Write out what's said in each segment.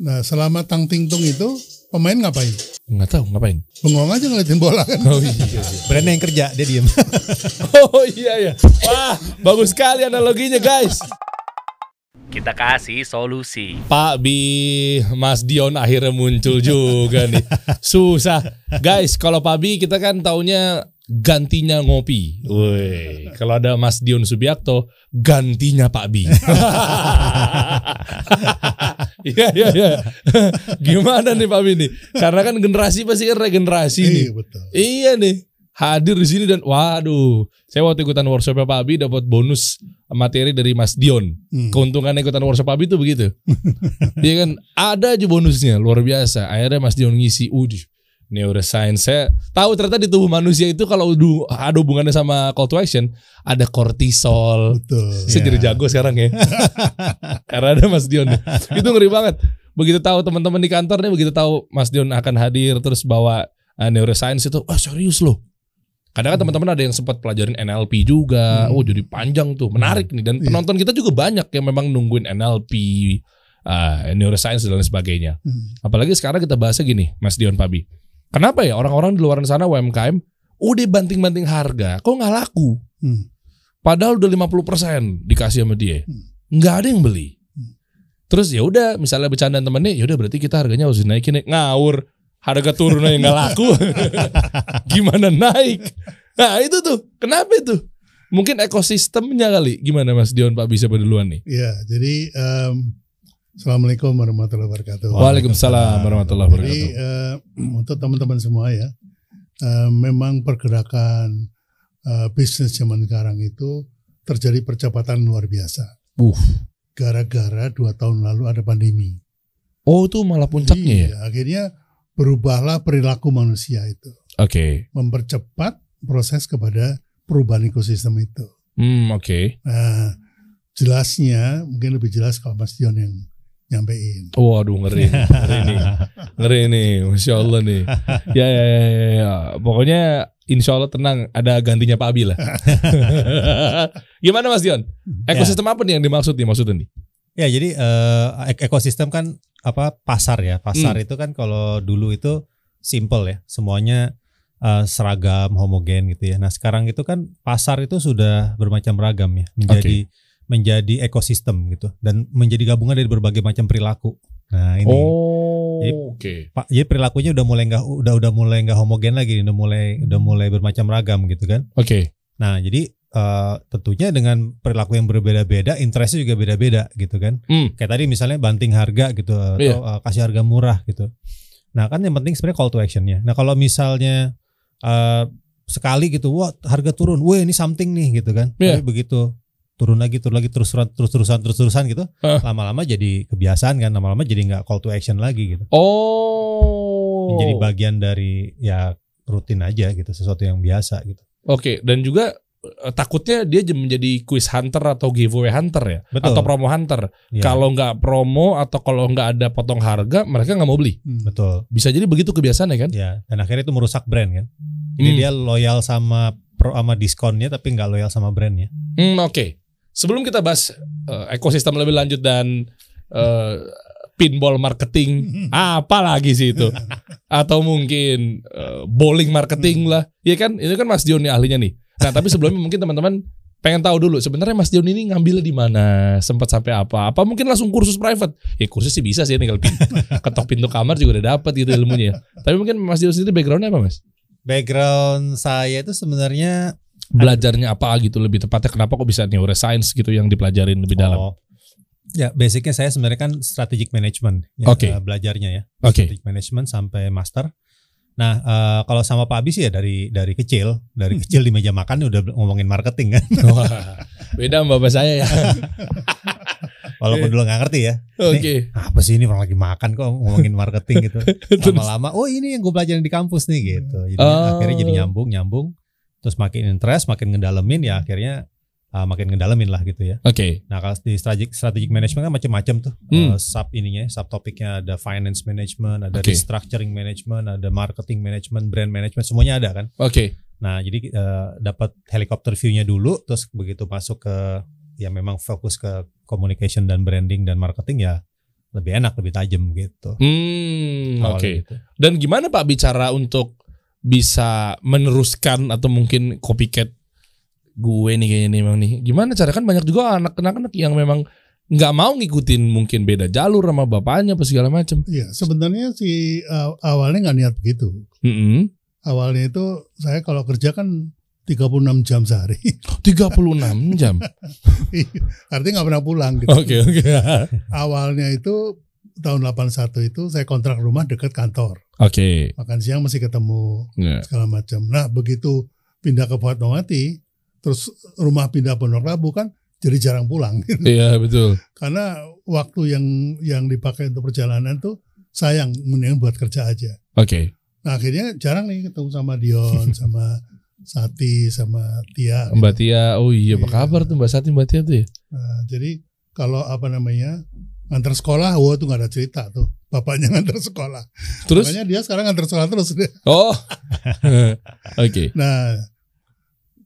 Nah selama Tang Ting Tung itu pemain ngapain? Nggak tahu ngapain. Bengong aja ngeliatin bola kan. Oh iya. iya. Brandnya yang kerja dia diem. Oh iya ya. Wah, bagus sekali analoginya guys. Kita kasih solusi. Pak Bi, Mas Dion akhirnya muncul juga nih. Susah. Guys, kalau Pak Bi kita kan taunya gantinya ngopi. Woi, kalau ada Mas Dion Subiakto, gantinya Pak Bi. Iya iya iya. Gimana nih Pak Bi nih? Karena kan generasi pasti kan regenerasi nih. Iya betul. Iya nih. Hadir di sini dan waduh, saya waktu ikutan workshopnya Pak Abi dapat bonus materi dari Mas Dion. Hmm. Keuntungan ikutan workshop Pak Abi itu begitu. Iya kan, ada aja bonusnya luar biasa. Akhirnya Mas Dion ngisi, udih neuroscience. Saya tahu ternyata di tubuh manusia itu kalau du- ada hubungannya sama call to action, ada kortisol. Betul. Saya jadi jago sekarang ya. Karena ada Mas Dion. nih. Itu ngeri banget. Begitu tahu teman-teman di kantor nih, begitu tahu Mas Dion akan hadir terus bawa uh, neuroscience itu, wah serius loh. Kadang kan teman-teman ada yang sempat pelajarin NLP juga. Hmm. Oh jadi panjang tuh, menarik nih. Dan Iya. penonton kita juga banyak yang memang nungguin NLP, uh, neuroscience dan lain sebagainya. Hmm. Apalagi sekarang kita bahasnya gini, Mas Dion Pabi. Kenapa ya orang-orang di luar sana UMKM udah banting-banting harga, kok nggak laku? Hmm. Padahal udah 50% dikasih sama dia. Hmm. Nggak ada yang beli. Hmm. Terus ya udah misalnya bercandaan temennya, ya udah berarti kita harganya harus dinaikin nih. Ngawur. Harga turun aja nggak laku. Gimana naik? Nah itu tuh. Kenapa itu? Mungkin ekosistemnya kali. Gimana Mas Dion Pak bisa duluan nih? Iya, jadi em, Assalamualaikum warahmatullahi wabarakatuh. Waalaikumsalam warahmatullahi Jadi wabarakatuh. eh, untuk teman-teman semua ya, eh, memang pergerakan eh, bisnis zaman sekarang itu terjadi percepatan luar biasa. Uh. Gara-gara dua tahun lalu ada pandemi. Oh itu malah puncaknya ya? Iya, Akhirnya berubahlah perilaku manusia itu, Oke. mempercepat proses kepada perubahan ekosistem itu. Hmm oke. Nah, jelasnya mungkin lebih jelas kalau Mas Dion yang nyampein. Waduh ngeri, ngeri nih, ngeri nih, masya Allah nih. Ya ya ya, ya, ya. pokoknya insya Allah tenang, ada gantinya Pak Abi lah. Gimana Mas Dion? Ekosistem apa nih yang dimaksud nih maksudnya nih? Ya jadi ek- ekosistem kan apa pasar ya pasar Hmm. itu kan kalau dulu itu simple ya semuanya eh, seragam homogen gitu ya. Nah sekarang itu kan pasar itu sudah bermacam ragam ya menjadi menjadi ekosistem gitu dan menjadi gabungan dari berbagai macam perilaku. Nah ini Oh, Jadi- oke. Pak, jadi perilakunya udah mulai nggak udah udah mulai nggak homogen lagi, udah mulai udah mulai bermacam ragam gitu kan. Oke. Nah jadi eh, tentunya dengan perilaku yang berbeda-beda, interestnya juga beda-beda gitu kan. Hmm. Kayak tadi misalnya banting harga gitu atau Iya. eh, kasih harga murah gitu. Nah kan yang penting sebenarnya call to actionnya. Nah kalau misalnya eh, sekali gitu, wah harga turun, wah ini something nih gitu kan. Iya. Tapi begitu turun lagi, turun lagi, terus terus terusan terus terusan gitu, Ah. lama-lama jadi kebiasaan kan, lama-lama jadi nggak call to action lagi gitu. Oh. Menjadi bagian dari ya rutin aja gitu, sesuatu yang biasa gitu. Oke, dan juga eh, takutnya dia menjadi quiz hunter atau giveaway hunter ya, Betul. atau promo hunter. Ya, Kalau nggak promo atau kalau nggak ada potong harga, mereka nggak mau beli. Hmm. betul. Bisa jadi begitu kebiasaannya kan? Ya, dan akhirnya itu merusak brand kan. Jadi Hmm. dia loyal sama pro sama diskonnya tapi nggak loyal sama brandnya. Hmm, Oke, sebelum kita bahas eh, ekosistem lebih lanjut dan eh, pinball marketing, apa lagi sih itu? Atau mungkin eh, bowling marketing lah, ya kan? Itu kan Mas Dion nih ahlinya nih. Nah, tapi sebelumnya mungkin teman-teman pengen tahu dulu sebenarnya Mas Dion ini ngambilnya di mana, sempat sampai apa? Apa mungkin langsung kursus private? Ya kursus sih bisa sih tinggal ketok pintu kamar juga udah dapat gitu ilmunya. Tapi mungkin Mas Dion sendiri backgroundnya apa Mas? Background saya itu sebenarnya Belajarnya apa gitu lebih tepatnya? Kenapa kok bisa neuroscience gitu yang dipelajarin lebih dalam? Oh. Ya, basicnya saya sebenarnya kan strategic management ya, Oke. eh, belajarnya ya. Oke. Strategic management sampai master. Nah, eh, kalau sama Pak Abi sih ya dari dari kecil, dari kecil di meja makan udah ngomongin marketing kan. Wah, beda sama bapak saya ya. Walaupun dulu nggak ngerti ya. Oke. Apa sih ini orang lagi makan kok ngomongin marketing gitu. Lama-lama, oh ini yang gue pelajarin di kampus nih gitu. Jadi Oh. akhirnya jadi nyambung, nyambung. Terus makin interest, makin ngedalemin ya akhirnya eh, makin ngedalemin lah gitu ya. Oke. Nah kalau di strategic strategic management kan macam-macam tuh Hmm. Eh, sub ininya, sub topiknya ada finance management, ada Oke. restructuring management, ada marketing management, brand management, semuanya ada kan. Oke. Nah jadi eh, dapat helikopter view-nya dulu, terus begitu masuk ke ya memang fokus ke communication dan branding dan marketing ya lebih enak, lebih tajam gitu. Hmm, oke. Awalnya gitu. Dan gimana Pak bicara untuk bisa meneruskan atau mungkin copycat gue nih kayaknya nih memang nih. Gimana cara kan banyak juga anak-anak yang memang nggak mau ngikutin mungkin beda jalur sama bapaknya apa segala macam. Iya, sebenarnya si uh, awalnya nggak niat begitu. Mm Awalnya itu saya kalau kerja kan 36 jam sehari. 36 jam. Artinya nggak pernah pulang gitu. Oke oke. Awalnya itu tahun 81 itu saya kontrak rumah dekat kantor. Oke. Makan siang masih ketemu Ya. segala macam. Nah, begitu pindah ke Fatmawati, terus rumah pindah Pondok Labu kan jadi jarang pulang. Iya betul. Karena waktu yang yang dipakai untuk perjalanan tuh sayang mendingan buat kerja aja. Oke. Nah, akhirnya jarang nih ketemu sama Dion, sama Sati, sama Tia. gitu. Mbak Tia, oh iya apa Iya. kabar tuh Mbak Sati Mbak Tia tuh ya? Nah, jadi kalau apa namanya ngantar sekolah, wah tuh nggak ada cerita tuh. Bapaknya ngantar sekolah. Terus? Makanya dia sekarang ngantar sekolah terus. Oh. Oke. Nah,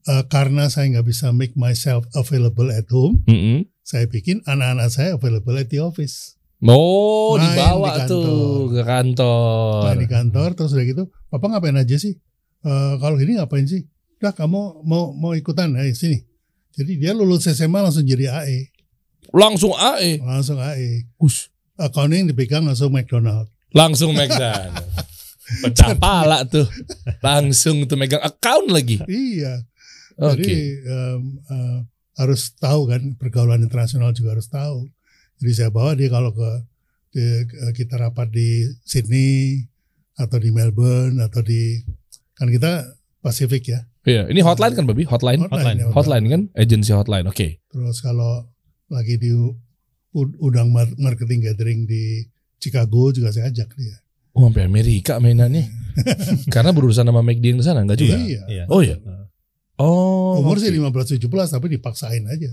eh, karena saya nggak bisa make myself available at home, Mm-mm. saya bikin anak-anak saya available at the office. Oh, Main dibawa di kantor. tuh ke kantor. Nah, di kantor terus udah gitu, papa ngapain aja sih? Eh, kalau gini ngapain sih? Udah kamu mau mau ikutan, ayo sini. Jadi dia lulus SMA langsung jadi AE, Langsung AE. langsung AE. Us. Accounting dipegang langsung McDonald. Langsung McDonald. Pecah pala tuh. Langsung tuh megang account lagi. Iya. Oke. Jadi em, eh, harus tahu kan pergaulan internasional juga harus tahu. Jadi saya bawa dia kalau ke, di- kita rapat di Sydney atau di Melbourne atau di kan kita Pasifik ya. Iya, ini hotline kan Babi? Hotline. Hotline. ya, Hotline kan? Agensi hotline. Oke. Terus kalau lagi di udang mar- marketing gathering di Chicago juga saya ajak dia. Oh, sampai Amerika mainannya. Karena berurusan sama McD yang di sana enggak juga? Iya. Iya. Oh iya. Oh. Umur oke. sih 15 17 tapi dipaksain aja.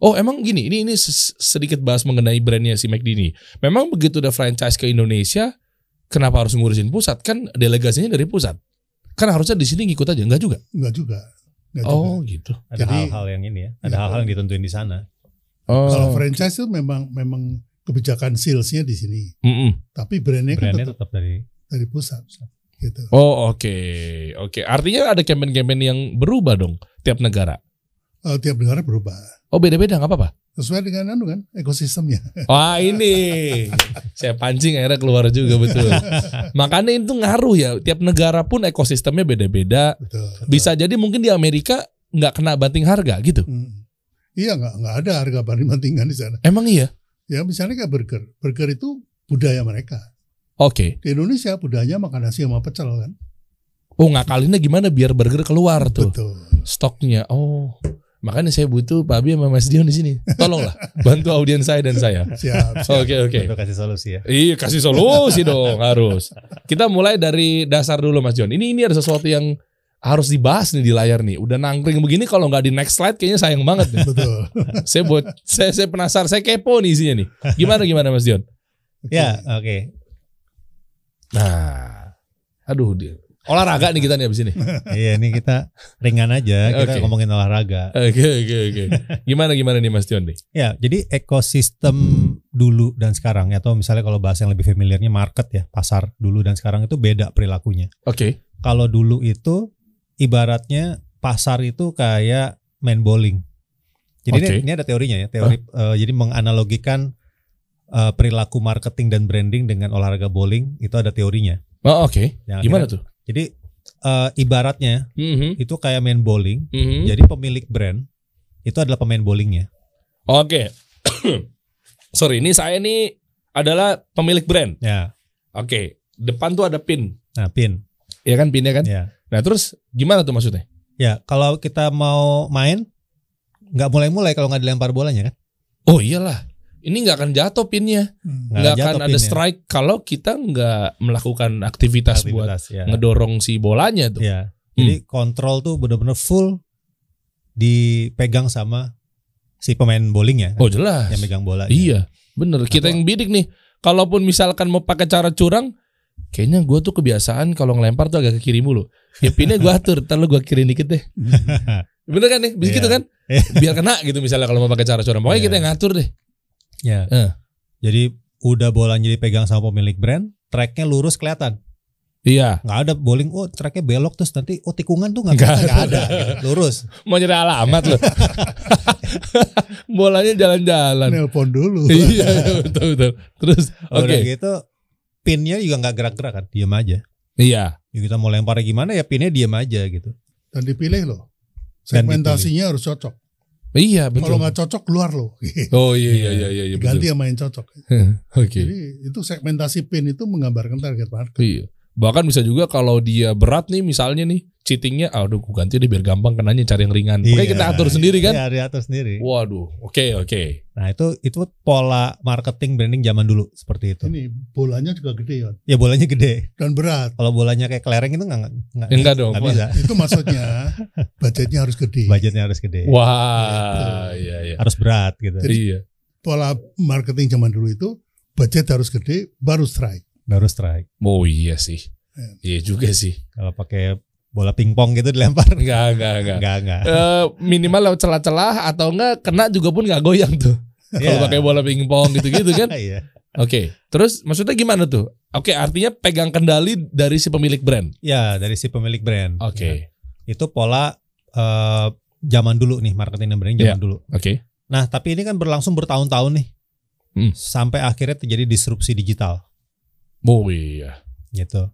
Oh emang gini, ini ini sedikit bahas mengenai brandnya si McD ini. Memang begitu udah franchise ke Indonesia, kenapa harus ngurusin pusat? Kan delegasinya dari pusat. Kan harusnya di sini ngikut aja, enggak juga? Enggak juga. Enggak juga. Oh gitu. Ada hal-hal yang ini ya. Ada Iya. hal-hal yang ditentuin di sana. Oh. Kalau franchise itu memang memang kebijakan salesnya di sini. Mm-mm. Tapi brandnya kan Brandnya tetap tetap dari dari pusat. Gitu. Oh oke, oke. Artinya ada campaign-campaign yang berubah dong tiap negara. Eh, tiap negara berubah. Oh beda-beda nggak apa-apa. Sesuai dengan anu kan ekosistemnya. Wah ini saya pancing akhirnya keluar juga betul. Makanya itu ngaruh ya. Tiap negara pun ekosistemnya beda-beda. Betul. Bisa jadi mungkin di Amerika nggak kena banting harga gitu. Hmm. Iya nggak nggak ada harga banding bandingan di sana. Emang iya? Ya misalnya kayak burger. Burger itu budaya mereka. Oke. Di Indonesia budayanya makan nasi sama pecel kan. Oh ngakalinnya gimana biar burger keluar tuh Betul. stoknya. Oh makanya saya butuh Pak Abi sama Mas Dion di sini. Tolonglah bantu audiens saya dan saya. Siap. Oke oke. untuk kasih solusi ya. Iya kasih solusi dong harus. Kita mulai dari dasar dulu Mas John. Ini ini ada sesuatu yang harus dibahas nih di layar nih. Udah nangkring begini kalau nggak di next slide kayaknya sayang banget nih. Betul. saya buat saya saya penasaran, saya kepo nih isinya nih. Gimana gimana Mas John? Ya, oke. Nah, aduh dia. Olahraga nih kita nih abis ini. Iya, ini kita ringan aja, kita Oke. ngomongin olahraga. Oke oke oke. Gimana gimana nih Mas John nih? Ya, jadi ekosistem dulu dan sekarang ya, atau misalnya kalau bahasa yang lebih familiarnya market ya, pasar dulu dan sekarang itu beda perilakunya. Oke. Kalau dulu itu ibaratnya pasar itu kayak main bowling. Jadi Oke. ini, ini ada teorinya ya, teori eh, jadi menganalogikan eh, perilaku marketing dan branding dengan olahraga bowling itu ada teorinya. Oh oke. Yang Gimana akhirnya- tuh? Jadi eh, ibaratnya Mhm, itu kayak main bowling. mhm. Jadi pemilik brand itu adalah pemain bowlingnya. Oke. Sorry, ini saya ini adalah pemilik brand. Ya. Oke. Depan tuh ada pin. Nah, pin. Ya kan pinnya kan? Ya. Nah terus gimana tuh maksudnya? Ya, kalau kita mau main nggak mulai-mulai kalau nggak dilempar bolanya kan? Oh iyalah, ini nggak akan jatuh pinnya, Hmm. nggak akan ada pinnya. strike kalau kita nggak melakukan aktivitas, buat Aktivitas, ya. ngedorong si bolanya tuh. Ya. Jadi kontrol tuh benar-benar full dipegang sama si pemain bowlingnya kan, Oh jelas. yang megang bola. Iya, bener. Kita yang bidik nih. Kalaupun misalkan mau pakai cara curang, kayaknya gue tuh kebiasaan kalau ngelempar tuh agak ke kiri mulu. Ya pinnya gue atur, ntar lu gue kiri dikit deh. Bener kan nih? Bisa Iya. gitu kan? Biar kena gitu misalnya kalau mau pakai cara curang. Pokoknya Iya. kita yang ngatur deh. Ya. Eh. Jadi udah bolanya dipegang sama pemilik brand, tracknya lurus kelihatan. Iya. Nggak ada bowling, oh tracknya belok terus nanti oh tikungan tuh nggak Nggak kelihatan, nggak ada, gitu. lurus. Mau nyari alamat loh. Bolanya jalan-jalan. Nelpon dulu. iya, iya, betul betul. Terus oke. Udah gitu, pinnya juga nggak gerak-gerak kan, diam aja. Iya. Ya, kita mau lemparnya gimana ya pinnya diam aja gitu. Dan dipilih loh. Segmentasinya harus cocok. Iya, betul. Kalau nggak cocok keluar loh. Oh iya iya iya iya, iya Ganti betul. yang cocok. Oke. Jadi itu segmentasi pin itu menggambarkan target market. Iya. Bahkan bisa juga kalau dia berat nih misalnya nih cheatingnya, aduh aku ganti deh biar gampang kenanya cari yang ringan. Makanya Iya. kita atur sendiri kan. Iya, diatur sendiri. Waduh, oke oke. Nah itu itu pola marketing branding zaman dulu seperti itu. Ini bolanya juga gede ya Ya bolanya gede. dan berat. Kalau bolanya kayak kelereng itu nggak nggak Enggak dong. nggak bisa. itu maksudnya budgetnya harus gede. Budgetnya harus gede. Wah, iya iya. Harus berat gitu. Iya. Pola marketing zaman dulu itu budget harus gede baru strike. Baru strike. Oh iya sih. Iya. Iya juga sih. Kalau pakai bola pingpong gitu dilempar. Enggak enggak enggak. Enggak, enggak. Eh, minimal lewat celah-celah atau enggak kena juga pun enggak goyang tuh. Kalau Iya. pakai bola pingpong gitu-gitu kan. Iya. Oke. Terus maksudnya gimana tuh? Oke, artinya pegang kendali dari si pemilik brand. Ya, dari si pemilik brand. Oke. Ya. Itu pola eh, zaman dulu nih marketing dan branding zaman Iya. dulu. Oke. Nah, tapi ini kan berlangsung bertahun-tahun nih. Hmm. Sampai akhirnya terjadi disrupsi digital Oh iya. gitu.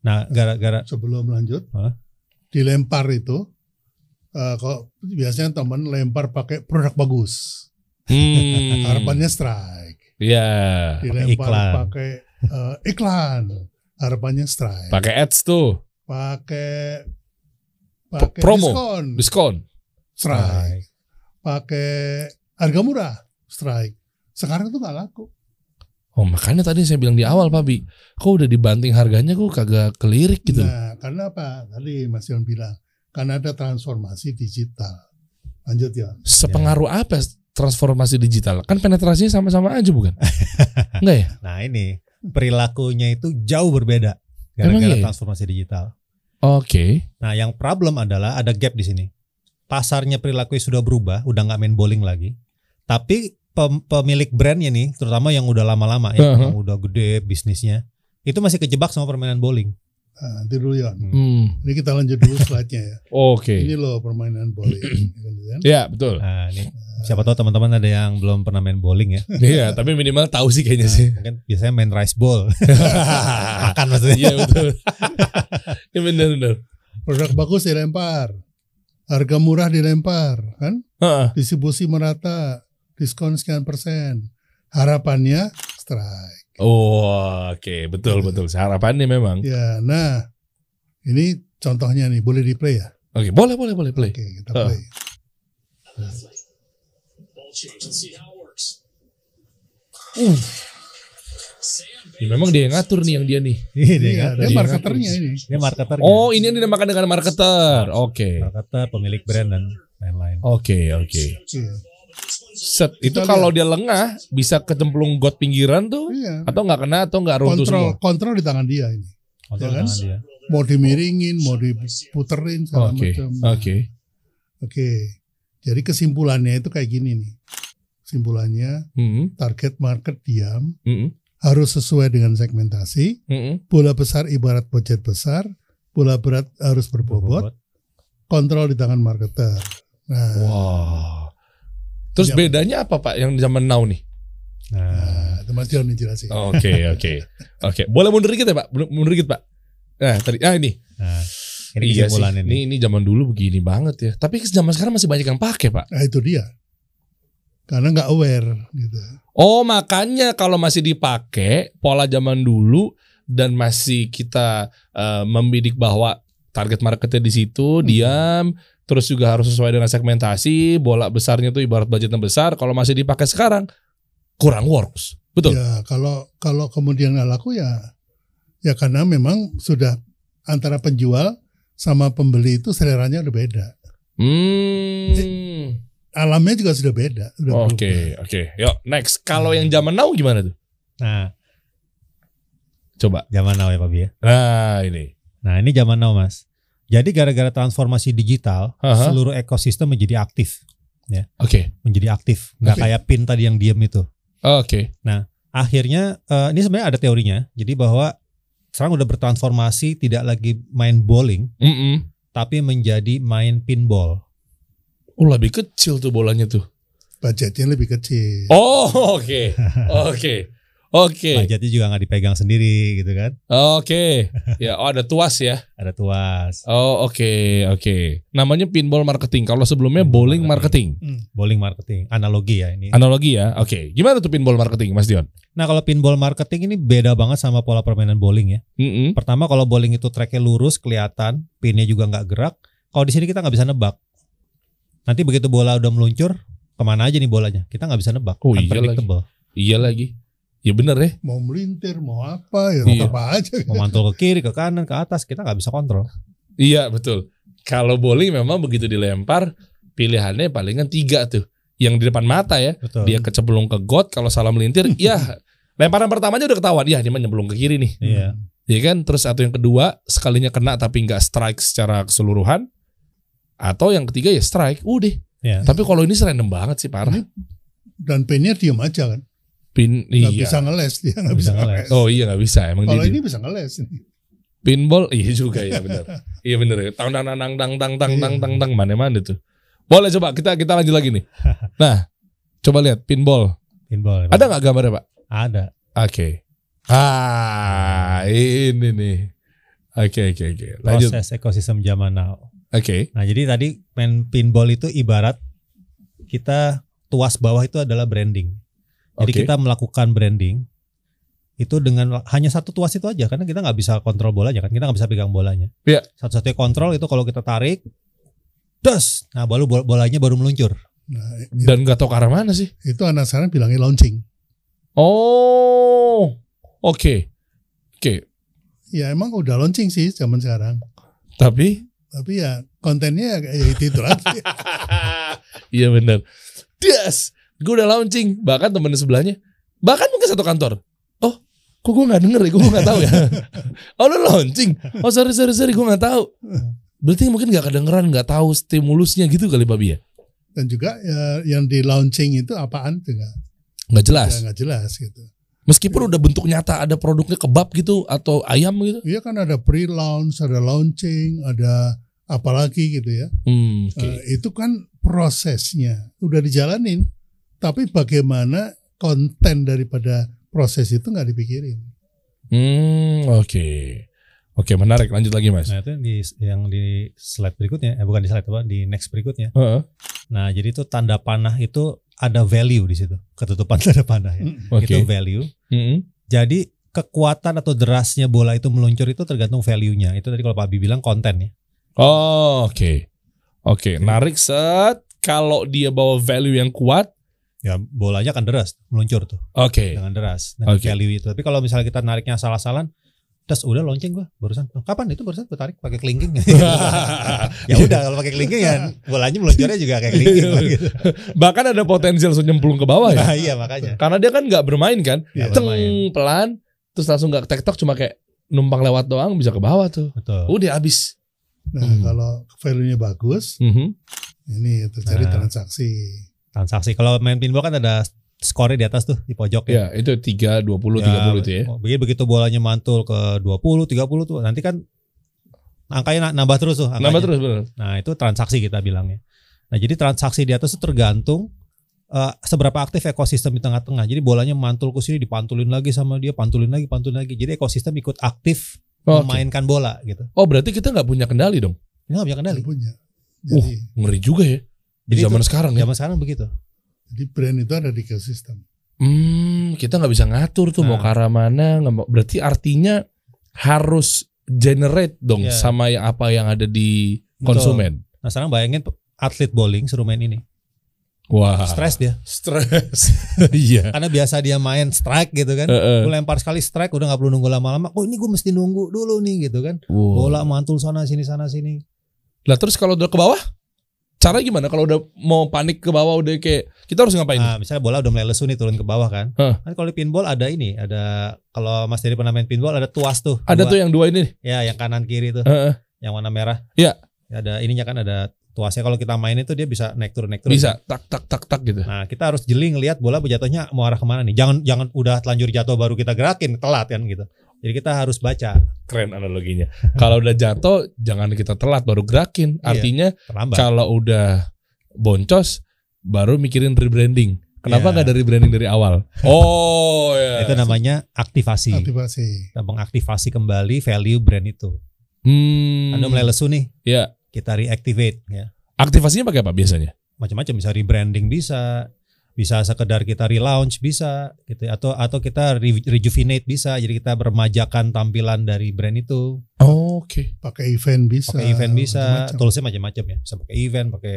Nah, gara-gara Sebelum lanjut, Hah? dilempar itu eh, kok biasanya teman lempar pakai produk bagus. Hmm. Harapannya strike. Iya. Dilempar iklan. pakai eh, iklan. Harapannya strike. Pakai ads tuh. Pakai pakai promo. diskon. Diskon. strike. Pakai harga murah, strike. Sekarang tuh nggak laku. Oh makanya tadi saya bilang di awal Pak Bi, kok udah dibanting harganya kok kagak kelirik gitu. Nah, karena apa? Tadi Mas Yon bilang, karena ada transformasi digital. Lanjut ya. Sepengaruh apa transformasi digital? Kan penetrasinya sama-sama aja bukan? Enggak ya? nah ini perilakunya itu jauh berbeda gara-gara iya? transformasi digital. Oke. Nah, yang problem adalah ada gap di sini. Pasarnya perilakunya sudah berubah, udah nggak main bowling lagi. Tapi pemilik brandnya nih, terutama yang udah lama-lama ya, Uh-huh. yang udah gede bisnisnya, itu masih kejebak sama permainan bowling. Nah, nanti dulu Yon. Hmm. Ini kita lanjut dulu slide-nya ya. Oke. Ini loh permainan bowling. gitu kan. Ya betul. Nah, ini siapa tahu teman-teman ada yang belum pernah main bowling ya. Iya, tapi minimal tahu sih kayaknya sih. Mungkin biasanya main rice bowl. Makan maksudnya. Iya betul. Iya benar benar. Produk bagus dilempar. Harga murah dilempar, kan? Heeh. Distribusi merata, diskon sekian persen. Harapannya strike. Oh, oke, betul betul. Harapannya memang. Ya, nah ini contohnya nih, boleh di play ya? Oke, boleh boleh boleh play. Oke, kita Oh. play. Ya, memang dia yang ngatur nih yang dia nih. Iya, dia Iya, dia Dia marketernya ini. Dia marketernya. Oh, ini yang dinamakan dengan marketer. Oke. marketer, pemilik brand dan lain-lain. Oke, oke. Iya. Set itu kalau dia lengah bisa kecemplung got pinggiran tuh Iya. atau nggak kena atau nggak runtuh Kontrol semua. kontrol di tangan dia ini. Kontrol Ya kan? tangan dia. Mau dimiringin, mau diputerin segala Oke, macam. oke. Oke. Jadi kesimpulannya itu kayak gini nih. Kesimpulannya Hmm, target market diam hmm, harus sesuai dengan segmentasi. hmm. Bola besar ibarat budget besar, bola berat harus berbobot. Kontrol di tangan marketer. Nah, Wah. Terus Iya. bedanya apa Pak yang zaman now nih? Nah, itu Mas nih jelasin. Oke, oke. Oke, boleh mundur dikit ya, Pak? Mundur dikit, Pak. Nah, tadi ah ini. nah, ini iya sih. nih. Ini ini zaman dulu begini banget ya. Tapi zaman sekarang masih banyak yang pakai, Pak. Nah, itu dia. Karena nggak aware gitu. Oh, makanya kalau masih dipakai pola zaman dulu dan masih kita eh, membidik bahwa target marketnya di situ, diam, terus juga harus sesuai dengan segmentasi, bola besarnya tuh ibarat budgetnya besar, kalau masih dipakai sekarang kurang works. Betul. Ya kalau kalau kemudian nggak laku ya ya karena memang sudah antara penjual sama pembeli itu seleranya udah beda. Hmm. Alamnya juga sudah beda. Udah Oke, berubah. oke. Yuk, next. Kalau yang zaman now gimana tuh? Nah, Coba. zaman now ya Pak ya. Nah, ini. Nah, ini zaman now Mas. Jadi gara-gara transformasi digital, Aha. seluruh ekosistem menjadi aktif, Oke. menjadi aktif. Nggak Oke. kayak pin tadi yang diem itu. Oke. akhirnya eh, ini sebenarnya ada teorinya. Jadi bahwa sekarang udah bertransformasi tidak lagi main bowling Mm-mm. tapi menjadi main pinball. Oh lebih kecil tuh bolanya tuh. budgetnya lebih kecil. Oh oke oke oke Budgetnya juga nggak dipegang sendiri gitu kan. oke. Ya oh ada tuas ya. Ada tuas, Oh oke oke. Namanya pinball marketing. Kalau sebelumnya Pinball bowling marketing. Hmm. bowling marketing, analogi ya ini. Analogi ya. Oke. Gimana tuh pinball marketing Mas Dion? Nah kalau pinball marketing ini beda banget sama pola permainan bowling ya. Mm-mm. Pertama kalau bowling itu tracknya lurus kelihatan, pinnya juga nggak gerak. Kalau di sini kita nggak bisa nebak. Nanti begitu bola udah meluncur, ke mana aja nih bolanya? Kita nggak bisa nebak. Oh, iya Unpredictable. Iya lagi. Ya bener ya. Mau melintir, mau apa ya, Iya. apa aja. Mau mantul ke kiri, ke kanan, ke atas, kita nggak bisa kontrol. Iya betul. Kalau bowling memang begitu dilempar pilihannya palingan tiga tuh. Yang di depan mata ya. Betul. Dia kecemplung ke got. Kalau salah melintir, ya lemparan pertamanya udah ketahuan. Ya dia mah nyemplung ke kiri nih. Iya. Ya kan. Terus atau yang kedua sekalinya kena tapi nggak strike secara keseluruhan. Atau yang ketiga ya strike. Udah. Iya. Tapi kalau ini random banget sih parah. Ini Dan pennya diem aja kan. Pin Nggak iya. bisa ngeles dia nggak Bisa bisa ngeles. ngeles. Oh iya nggak bisa emang Kalau ini bisa ngeles. pinball iya juga ya benar. iya benar ya. Tang tang tang tang tang tang tang tang tang tang mana mana tuh. Boleh coba kita kita lanjut lagi nih. Nah, coba lihat pinball. Pinball. Ada nggak gambarnya pak? Ada. Oke. Ah ini nih. Oke oke oke. Lanjut. Proses ekosistem zaman now. Oke. Nah jadi tadi main pinball itu ibarat kita tuas bawah itu adalah branding. Jadi kita melakukan branding itu dengan hanya satu tuas itu aja karena kita nggak bisa kontrol bolanya kan kita nggak bisa pegang bolanya. Iya. Satu-satunya kontrol itu kalau kita tarik, das, nah baru bol- bolanya baru meluncur. Nah, itu, Dan nggak tahu ke arah mana sih? itu anak sekarang bilangnya launching. Oh. Oke. Oke. Ya emang udah launching sih zaman sekarang. Tapi Tapi ya kontennya ya itu, itu lagi. Iya bener Das Gue udah launching. Bahkan temen sebelahnya Bahkan mungkin satu kantor. Oh Kok gue gak denger ya? Gue gak tahu ya? Oh lu launching? Oh sorry sorry sorry Gue gak tahu. Berarti mungkin gak kedengeran Gak tahu stimulusnya gitu kali Babi ya? Dan juga ya, yang di launching itu apaan tuh nggak Gak jelas. Ya, nggak jelas gitu. Meskipun udah bentuk nyata Ada produknya kebab gitu Atau ayam gitu. Iya kan ada pre-launch, ada launching, ada apalagi gitu ya. Hmm oke. Eh, itu kan prosesnya. Udah dijalanin. Tapi bagaimana konten daripada proses itu nggak dipikirin. Hmm oke Oke menarik Lanjut lagi mas Nah itu di yang di slide berikutnya, eh bukan di slide apa, di next berikutnya. Heeh. Nah jadi itu tanda panah itu ada value di situ, ketutupan tanda panah ya. Oke Itu value. Mm-mm. Jadi kekuatan atau derasnya bola itu meluncur itu tergantung value-nya. Itu tadi kalau Pak Abi bilang konten ya. Oh, oke. Oke, narik set. Kalau dia bawa value yang kuat, Ya bolanya akan deras meluncur tuh oke. dengan deras dengan Oke. value itu. Tapi kalau misalnya kita nariknya salah-salan, terus udah launching gua barusan. Kapan itu barusan gua tarik pakai kelingking? ya udah kalau pakai kelingking ya bolanya meluncurnya juga kayak kelingking gitu. Bahkan ada potensial langsung nyemplung ke bawah ya. Nah, iya makanya. Karena dia kan nggak bermain kan. Nggak Teng bermain. pelan, terus langsung nggak tektok cuma kayak numpang lewat doang bisa ke bawah tuh. Betul. Udah habis. Nah Hmm. kalau value-nya bagus, Mhm. ini terjadi Nah. transaksi. Transaksi. Kalau main pinball kan ada skornya di atas tuh di pojok ya. Ya, itu 3 20 30 itu ya. Begitu begitu bolanya mantul ke 20, 30 tuh nanti kan angkanya na- nambah terus tuh. Angkanya. Nambah terus benar. Nah, itu transaksi kita bilangnya. Nah, jadi transaksi di atas itu tergantung eh, seberapa aktif ekosistem di tengah-tengah. Jadi bolanya mantul ke sini dipantulin lagi sama dia, pantulin lagi, pantulin lagi. Jadi ekosistem ikut aktif Oke. memainkan bola gitu. Oh, berarti kita nggak punya kendali dong. Nggak punya kendali. Punya. Uh, Jadi, ngeri juga ya. Di Jadi zaman itu- sekarang ya. Zaman sekarang begitu. jadi brand itu ada di ekosistem. Hmm, kita nggak bisa ngatur tuh mau Nah. ke arah mana. nggak mau- Berarti artinya harus generate dong Iya. sama yang apa yang ada di Betul. konsumen. Nah, sekarang bayangin atlet bowling suruh main ini. Wah, Stres dia. stres. Iya. Karena biasa dia main strike gitu kan. Heeh. Gue lempar sekali strike udah nggak perlu nunggu lama-lama. Oh ini gue mesti nunggu dulu nih gitu kan. Wow. Bola mantul sana sini sana sini. Lah terus kalau udah ke bawah, cara gimana? Kalau udah mau panik ke bawah udah kayak kita harus ngapain? Nah, misalnya bola udah mulai lesu nih turun ke bawah kan. Hah. Kan kalau di pinball ada ini, ada kalau Mas Dery pernah main pinball ada tuas tuh. ada Dua. tuh yang dua ini. ya yang kanan kiri tuh, Heeh. yang warna merah. Iya. Ada ininya kan ada Tuasnya kalau kita main itu dia bisa naik turun naik turun. Bisa tak tak tak tak gitu. Nah kita harus jeli ngelihat bola jatuhnya mau arah ke mana nih. Jangan jangan udah telanjur jatuh baru kita gerakin telat kan gitu. Jadi kita harus baca Keren analoginya. Kalau udah jatuh jangan kita telat baru gerakin. Iya. Artinya terlambat. kalau udah boncos baru mikirin rebranding. Kenapa Iya. nggak dari branding dari awal? Oh ya. Itu namanya aktivasi. aktivasi. Kita mengaktifasi kembali value brand itu. Hmm. Anda mulai lesu nih, Ya. kita reactivate ya. Aktivasinya pakai apa biasanya? Macam-macam bisa rebranding bisa, bisa sekedar kita relaunch bisa gitu ya. atau atau kita re- rejuvenate bisa. Jadi kita bermajakan tampilan dari brand itu. Oke. Pakai event bisa. Pakai event bisa, macam-macam. toolsnya macam-macam ya. Bisa pakai event, pakai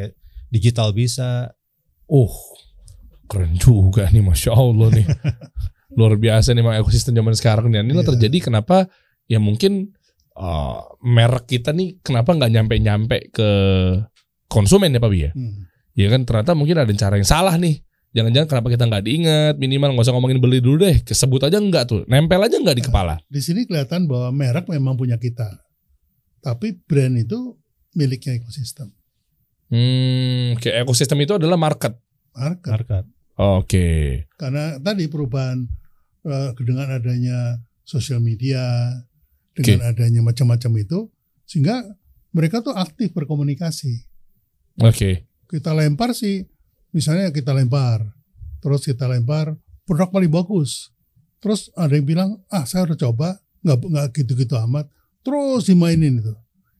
digital bisa. Oh, keren juga nih, masya Allah nih. Luar biasa nih emang ekosistem zaman sekarang nih. Inilah Iya. terjadi kenapa ya mungkin uh, merek kita nih kenapa nggak nyampe-nyampe ke konsumen ya Pak Bi ya? Hmm. Ya kan ternyata mungkin ada cara yang salah nih. Jangan-jangan kenapa kita nggak diingat minimal nggak usah ngomongin beli dulu deh, kesebut aja nggak tuh, nempel aja nggak di kepala. Di sini kelihatan bahwa merek memang punya kita. Tapi brand itu miliknya ekosistem. Hmm, kayak ekosistem itu adalah market. Market. Market. Oke. Karena tadi perubahan eh, dengan adanya sosial media, dengan adanya macam-macam itu, sehingga mereka tuh aktif berkomunikasi. Oke. Kita lempar sih, misalnya kita lempar, terus kita lempar produk paling bagus. Terus ada yang bilang, ah saya udah coba, nggak nggak gitu-gitu amat. Terus dimainin itu,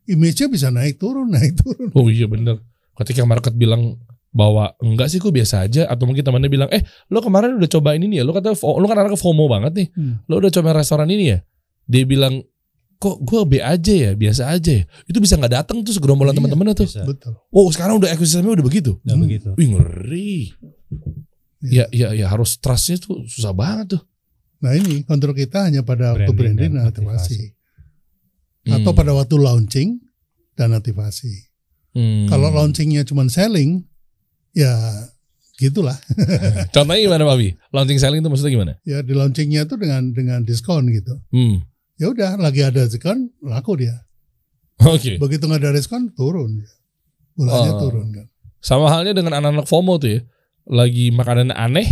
image-nya bisa naik turun, naik turun. Oh iya bener. Ketika market bilang bahwa enggak sih kok biasa aja atau mungkin temannya bilang eh lo kemarin udah coba ini nih ya lo kata lo kan anaknya FOMO banget nih Hmm. lo udah coba restoran ini ya dia bilang kok gue B aja ya biasa aja ya itu bisa nggak datang tuh segerombolan Iya, teman-temannya tuh Bisa. Betul. oh sekarang udah ekosistemnya udah begitu Udah Hmm. begitu. wih ngeri ya ya ya harus trustnya tuh susah banget tuh Nah ini kontrol kita hanya pada waktu Branding branding dan dan aktivasi. Hmm. Atau pada waktu launching dan aktivasi. Hmm. Kalau launchingnya cuma selling, ya gitulah. contohnya gimana Pak Bi? launching selling itu maksudnya gimana Ya di launchingnya tuh dengan dengan diskon gitu. hmm. Ya udah lagi ada diskon laku dia. oke Begitu nggak ada diskon turun. Bolanya Oh. turun kan. sama halnya dengan anak-anak FOMO tuh ya lagi makanan aneh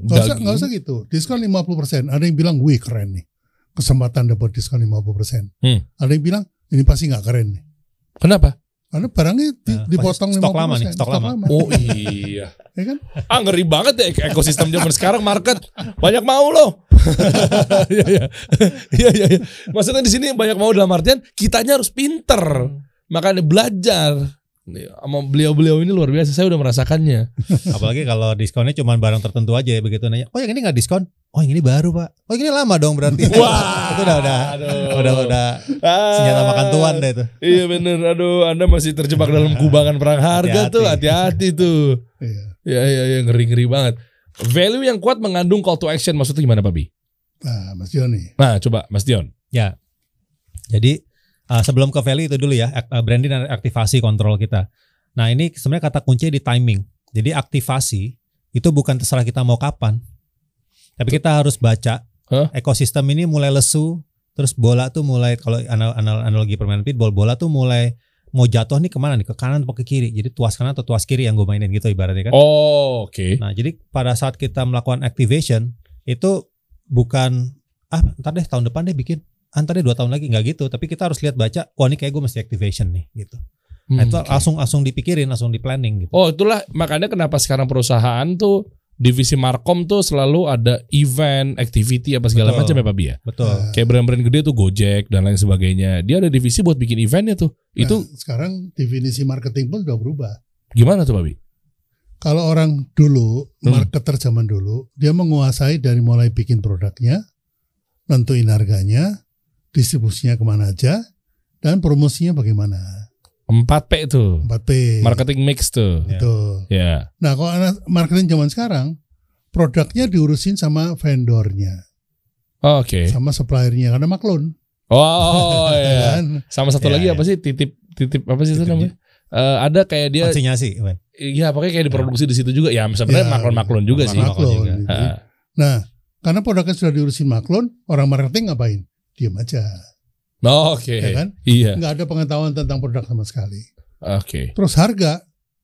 Nggak usah, nggak usah gitu. Diskon 50%. Ada yang bilang, wih keren nih. Kesempatan dapat diskon 50%. Hmm. Ada yang bilang, ini pasti nggak keren nih. kenapa Karena barangnya di- Nah, dipotong stok 50%. lama nih, stok lama. Oh iya. Ya kan? Ah ngeri banget ya ek- ekosistem zaman sekarang market banyak mau loh. Iya iya. Iya iya. iya. Maksudnya di sini banyak mau dalam artian kitanya harus pinter. Makanya belajar. Nih, Sama beliau-beliau ini luar biasa. Saya udah merasakannya. Apalagi kalau diskonnya cuma barang tertentu aja ya begitu nanya. Oh yang ini nggak diskon? Oh yang ini baru pak. Oh yang ini lama dong berarti. Wah. itu udah udah Aduh. udah udah senjata makan tuan deh itu. Iya bener. Aduh, Anda masih terjebak dalam kubangan perang harga Hati-hati. tuh. Hati-hati tuh. Iya. Iya iya iya ngeri-ngeri banget. Value yang kuat mengandung call to action maksudnya gimana Pak Bi? Nah, Mas Joni. Nah, coba Mas Dion. Ya. Jadi uh, sebelum ke value itu dulu ya, uh, branding dan aktivasi kontrol kita. Nah ini sebenarnya kata kuncinya di timing. Jadi aktivasi itu bukan terserah kita mau kapan, tapi kita harus baca Hah? ekosistem ini mulai lesu, terus bola tuh mulai kalau anal, anal- analogi permainan pitball, bola tuh mulai mau jatuh nih ke mana nih ke kanan atau ke kiri. Jadi tuas kanan atau tuas kiri yang gue mainin gitu ibaratnya kan. Oh, oke. Nah, jadi pada saat kita melakukan activation itu bukan ah ntar deh tahun depan deh bikin, ah, ntar deh dua tahun lagi nggak gitu. Tapi kita harus lihat baca, wah ini kayak gue mesti activation nih gitu. Nah, itu Hmm, oke. langsung langsung dipikirin, langsung di planning gitu. Oh itulah makanya kenapa sekarang perusahaan tuh divisi markom tuh selalu ada event, activity apa segala Betul. macam ya Pak Bia. Betul. Nah, Kayak brand-brand gede tuh Gojek dan lain sebagainya. Dia ada divisi buat bikin eventnya tuh. Itu nah, sekarang definisi marketing pun sudah berubah. gimana tuh Pak Bi? Kalau orang dulu, Hmm. marketer zaman dulu, dia menguasai dari mulai bikin produknya, nentuin harganya, distribusinya ke mana aja, dan promosinya bagaimana. 4P tuh. 4P. Marketing mix tuh. Ya. Betul. Ya. Nah, kalau marketing zaman sekarang, produknya diurusin sama vendornya, Oh, Oke. sama suppliernya, karena maklun. Oh ya ya. kan? Sama satu Ya, lagi ya. apa sih titip titip apa sih itu namanya? Eh, ada kayak dia Konsinyasi. Iya pokoknya kayak diproduksi di situ juga ya sebenarnya Ya, maklon-maklon juga sih. maklon. Maklun. juga. gitu. Nah, karena produknya sudah diurusin maklun, orang marketing ngapain? Diam aja. Oh, Oke. Ya kan? Iya. Nggak ada pengetahuan tentang produk sama sekali. Oke. Terus harga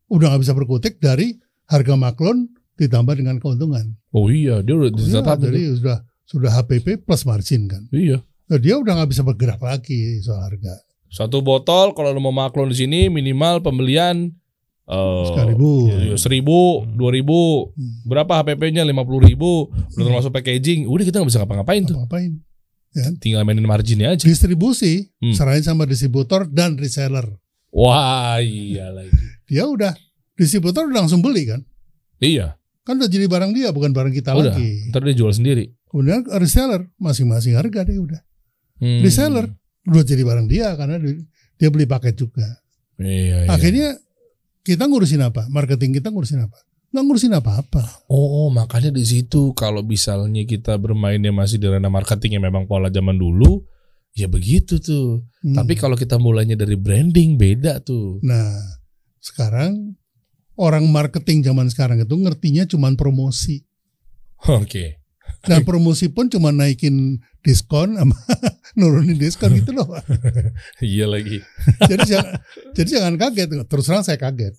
udah nggak bisa berkutik dari harga maklon ditambah dengan keuntungan. Oh iya, dia udah Iya, ditetapin. jadi sudah sudah HPP plus margin kan. Iya. Nah, dia udah nggak bisa bergerak lagi soal harga. Satu botol kalau lu mau maklon di sini minimal pembelian Sekalibu. iya, seribu, dua ribu, Hmm. berapa HPP-nya lima puluh ribu, belum termasuk packaging, udah kita nggak bisa ngapa-ngapain tuh, Ngapain? Ya. tinggal mainin marginnya aja. Distribusi Hmm. serahin sama distributor dan reseller. Wah iya lagi, Dia udah distributor udah langsung beli kan. iya, Kan udah jadi barang dia bukan barang kita udah, lagi. ntar dia jual sendiri. Kemudian reseller masing-masing harga deh udah. Hmm. Reseller udah jadi barang dia karena di- dia beli paket juga. Iya, iya. Akhirnya kita ngurusin apa? Marketing kita ngurusin apa? Nggak ngurusin apa-apa. Oh, makanya di situ kalau misalnya kita bermainnya masih di ranah marketing yang memang pola zaman dulu, ya begitu tuh. Hmm. Tapi kalau kita mulainya dari branding beda tuh. Nah, sekarang orang marketing zaman sekarang itu ngertinya cuman promosi. Oke. Dan promosi pun cuma naikin diskon sama nurunin diskon gitu loh. Iya lagi. jadi jangan jadi jangan kaget. Terus terang saya kaget.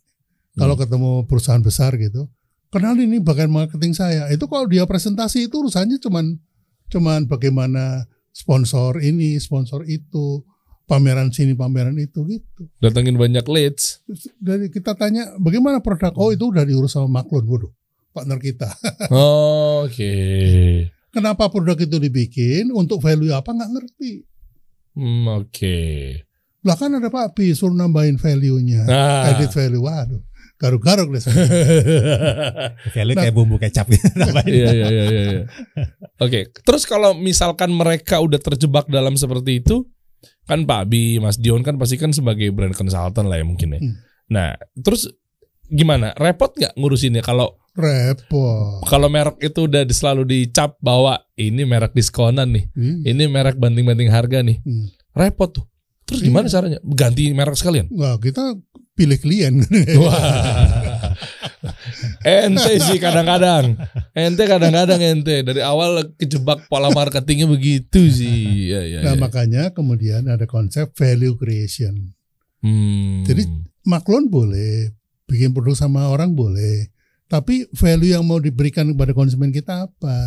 Kalau ketemu perusahaan besar gitu. Kenal ini bagian marketing saya. Itu kalau dia presentasi itu urusannya cuman cuman bagaimana sponsor ini, sponsor itu, pameran sini, pameran itu gitu. Datangin banyak leads. Dari kita tanya bagaimana produk, oh itu udah diurus sama Maklun, waduh, partner kita. Oke. Kenapa produk itu dibikin, untuk value apa nggak ngerti. Hmm, Oke. Lah kan ada Pak Pi, suruh nambahin value-nya, Nah. edit value, waduh, garuk-garuk deh. Value Nah. kayak bumbu kecap gitu. tambahin. Iya iya iya iya. iya. Oke, terus kalau misalkan mereka udah terjebak dalam seperti itu, kan Pak Abi, Mas Dion kan pasti kan sebagai brand consultant lah ya mungkin ya. Hmm. Nah, terus gimana? Repot nggak ngurusinnya kalau Repot. kalau merek itu udah selalu dicap bahwa ini merek diskonan nih, Hmm. ini merek banting-banting harga nih, Hmm. repot tuh. Terus Iya. gimana caranya? Ganti merek sekalian? Wah, kita pilih klien. Wah. ente sih kadang-kadang. Ente kadang-kadang ente dari awal kejebak pola marketingnya begitu sih. Ya, ya, nah, ya. makanya kemudian ada konsep value creation. Hmm. Jadi maklon boleh, bikin produk sama orang boleh, tapi value yang mau diberikan kepada konsumen kita apa?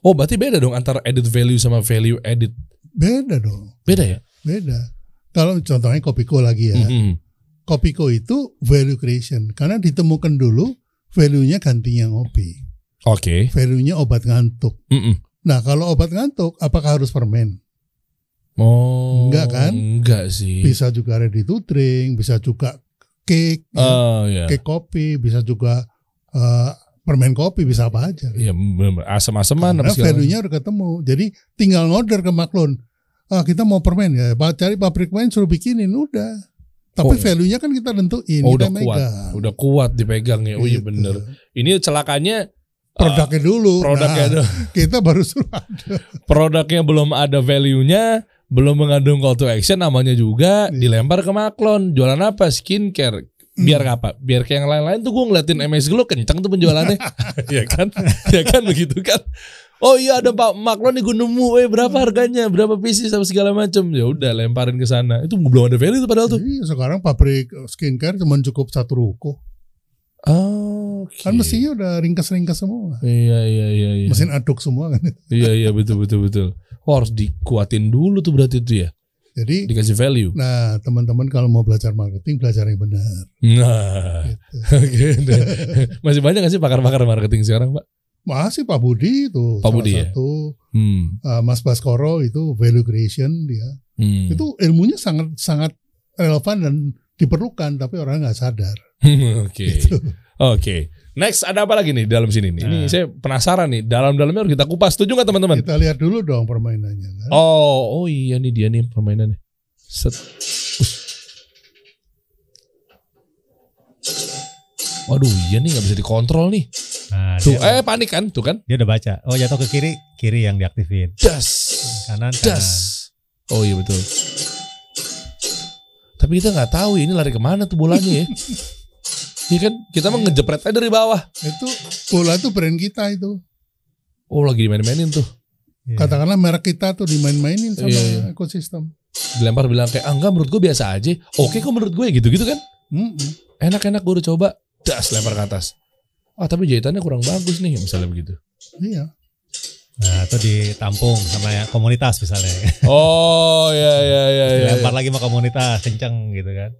oh berarti beda dong antara edit value sama value edit. Beda dong, Beda ya? beda. Kalau contohnya Kopiko lagi ya, Mhm. Kopiko itu value creation karena ditemukan dulu value-nya gantinya ngopi, Oke. value-nya obat ngantuk. Mm-mm. Nah kalau obat ngantuk, apakah harus permen? Oh. Enggak kan? Enggak sih. Bisa juga ready to drink, bisa juga cake, ya, Oh ya. cake kopi, bisa juga eh, permen kopi, bisa apa aja. Iya, asam-asaman Karena value-nya udah ketemu. Jadi tinggal ngorder ke Maklon. Ah, kita mau permen ya. Cari pabrik permen suruh bikinin udah. Tapi Oh. value-nya kan kita tentuin, Oh, kita udah kuat. megang. Udah kuat dipegang ya. Oh iya Gitu. bener. Ini celakanya Produknya dulu. produknya Nah, ada. kita baru suruh ada. produknya belum ada value-nya, belum mengandung call to action namanya juga Iya. dilempar ke Maklon. Jualan apa? Skincare. Hmm. Biar apa? Biar kayak yang lain-lain tuh gue ngeliatin MS Glow kenceng tuh penjualannya. ya kan? Ya kan begitu kan? Oh iya ada Pak Maklon nih gue nemu, eh berapa harganya, berapa pieces sama segala macam. Ya udah lemparin ke sana. Itu belum ada value tuh padahal tuh. Iya, sekarang pabrik skincare cuma cukup satu ruko. Oh, oke. Kan mestinya udah ringkas-ringkas semua. Iya iya iya iya. Mesin aduk semua kan. Iya iya betul betul betul. Oh, harus dikuatin dulu tuh berarti itu ya. Jadi Dikasih value. nah teman-teman kalau mau belajar marketing belajar yang benar. Nah, Gitu. oke. udah. Masih banyak gak sih pakar-pakar marketing sekarang, Pak? Masih Pak Budi itu Pak salah Budi ya? satu. Hmm. Uh, Mas Baskoro itu value creation dia. hmm. Itu ilmunya sangat sangat relevan dan diperlukan tapi orang nggak sadar. Oke. Gitu. Oke. Next ada apa lagi nih di dalam sini nih? Ini Nah. saya penasaran nih. Dalam-dalamnya harus kita kupas. Setuju nggak teman-teman? Kita lihat dulu dong permainannya. Kan? Oh, oh iya nih dia nih permainannya. Set. Waduh, iya nih nggak bisa dikontrol nih. Nah, Tuh, eh panik kan, tuh kan? dia udah baca. Oh jatuh ke kiri, kiri yang diaktifin. Das. Kanan, Das. kanan. Oh iya betul. Tapi kita nggak tahu ya, ini lari ke mana tuh bolanya ya. Iya kan? Kita mah ngejepret aja dari bawah. Itu bola itu brand kita itu. Oh lagi dimain-mainin tuh. Iya. Katakanlah merek kita tuh dimain-mainin sama Iya, iya. ekosistem. dilempar bilang kayak ah enggak menurut gue biasa aja oke kok menurut gue gitu-gitu kan Mm-mm. enak-enak gue udah coba das lempar ke atas ah tapi jahitannya kurang bagus nih misalnya begitu Iya. Nah, itu ditampung sama ya komunitas misalnya. oh ya ya ya ya, Lempar lagi sama komunitas kenceng gitu kan.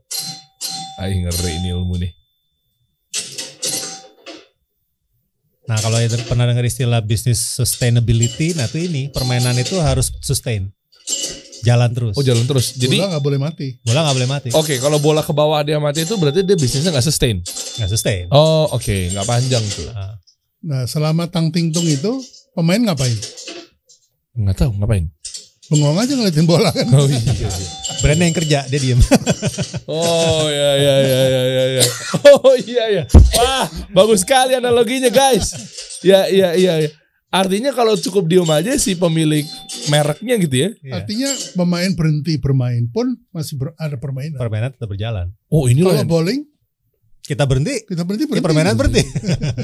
Aih ngeri ini ilmu nih Nah, kalau yang pernah dengar istilah bisnis sustainability, nah itu ini permainan itu harus sustain. Jalan terus. oh jalan terus Jadi jadi nggak boleh mati. Bola nggak boleh mati. Oke, kalau bola ke bawah dia mati itu berarti dia bisnisnya nggak sustain. Nggak sustain. Oh, oke, nggak panjang tuh. Ah, Nah selama tang ting tung itu pemain ngapain? Nggak tahu ngapain. Bengong aja ngeliatin bola kan. Oh iya. iya. brandnya yang kerja dia diem. Oh ya ya ya ya ya ya. Oh iya ya. Wah, bagus sekali analoginya guys. Ya iya iya. iya. Artinya kalau cukup diem aja si pemilik mereknya gitu ya. Iya. Artinya pemain berhenti bermain pun masih ber- ada permainan. Permainan tetap berjalan. Oh ini Kalau bowling Kita berhenti, kita berhenti ya berhenti. permainan berhenti.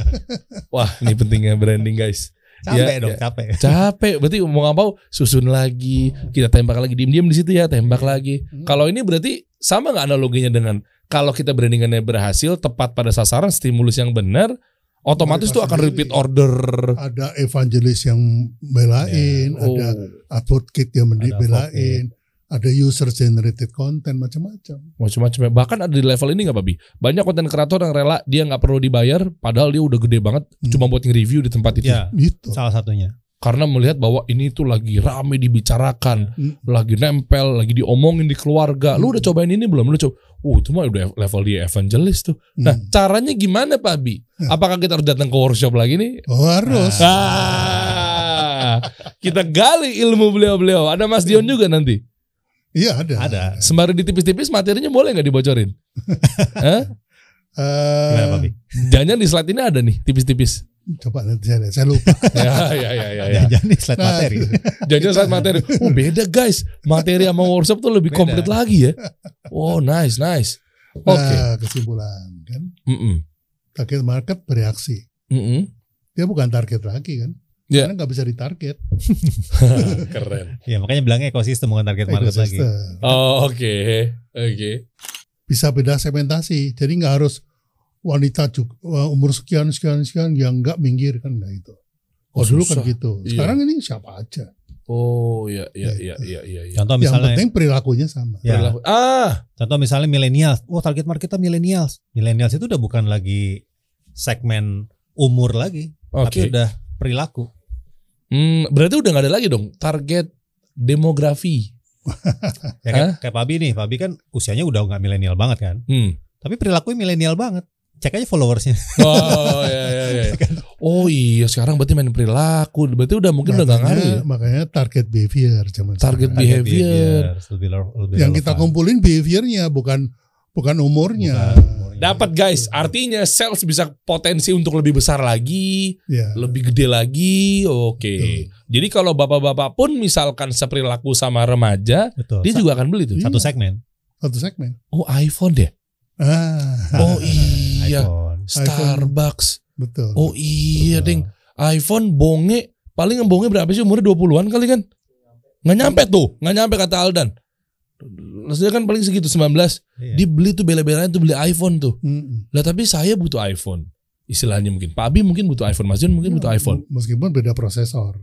Wah ini pentingnya branding guys. Capek Ya, dong, ya. capek. Capek. Berarti mau nggak mau susun lagi. Kita tembak lagi diem-diem di situ ya. Tembak lagi. Hmm. Kalau ini berarti sama nggak analoginya dengan kalau kita brandingannya berhasil tepat pada sasaran stimulus yang benar otomatis tuh akan repeat order. Ada evangelis yang belain, Oh. ada advocate yang Ada belain, ada user generated content macam-macam. macam-macam ya. bahkan ada di level ini nggak babi banyak konten kreator yang rela dia nggak perlu dibayar padahal dia udah gede banget Hmm. cuma buat nge-review di tempat itu Ya, Gitu. salah satunya. karena melihat bahwa ini tuh lagi rame dibicarakan Hmm. lagi nempel lagi diomongin di keluarga lu udah cobain ini belum lu coba uh itu mah udah level dia evangelis tuh nah Hmm. caranya gimana Pak Bi apakah kita harus datang ke workshop lagi nih Oh harus. Ah, kita gali ilmu beliau-beliau. Ada Mas Dion juga nanti. Iya ada. Ada. Sembari ditipis-tipis materinya boleh nggak dibocorin? Hah? Eh, Papi? Jangan di slide ini ada nih tipis-tipis. coba nanti saya, saya lupa. ya, ya, ya, ya, ya. Jangan nih slide Nah, materi. Jangan slide materi. Oh beda guys. Materi sama workshop tuh lebih Beda. komplit lagi ya. Oh nice, nice. Oke. Nah, kesimpulan kan. Mm-mm. Target market bereaksi. Mm-mm. Dia bukan target lagi kan. Ya. Karena nggak bisa ditarget. Keren. Ya makanya bilangnya ekosistem bukan target market lagi. Ecosystem. Oh oke, oke. Bisa beda segmentasi. Jadi nggak harus wanita juga umur sekian sekian sekian yang nggak minggir kan nggak itu. Oh, dulu kan susah. gitu. Iya. Sekarang ini siapa aja. Oh ya, ya, ya, ya, ya. ya. Contoh yang misalnya penting perilakunya sama. ya, Perilaku- Ah, contoh misalnya milenial. Oh, target market kita milenials. Milenials itu udah bukan lagi segmen umur lagi, oke. tapi udah perilaku. Hmm, berarti udah nggak ada lagi dong target demografi. Ya kayak, kayak Pabi nih, Pabi kan usianya udah nggak milenial banget kan, Hmm. tapi perilakunya milenial banget. Cek aja followersnya. Oh ya ya ya. Oh iya sekarang berarti main perilaku. Berarti udah mungkin udah nggak ngaruh ya. makanya target behavior zaman Target sekarang. behavior. lebih, lebih Yang kita kumpulin behaviornya bukan bukan umurnya. Bukan umurnya. Dapat guys, artinya sales bisa potensi untuk lebih besar lagi, Ya. lebih gede lagi. Oke. Betul. Jadi kalau bapak-bapak pun misalkan seperilaku sama remaja, Betul. dia Sa- juga akan beli tuh. satu Iya. segmen. Satu segmen. Oh iPhone deh. Ah, Oh iya. iPhone. Starbucks. betul. Oh iya, Betul. ding. iPhone bonge paling yang bonge berapa sih umurnya 20-an kali kan? Nggak nyampe tuh, nggak nyampe kata Aldan. Maksudnya kan paling segitu 19. Iya. Dibeli tuh bela-belain tuh beli iPhone tuh. Mm-mm. Lah tapi saya butuh iPhone. Istilahnya mungkin. Pak Abi mungkin butuh iPhone, Mas Jun mungkin butuh Ya, iPhone. Meskipun beda prosesor.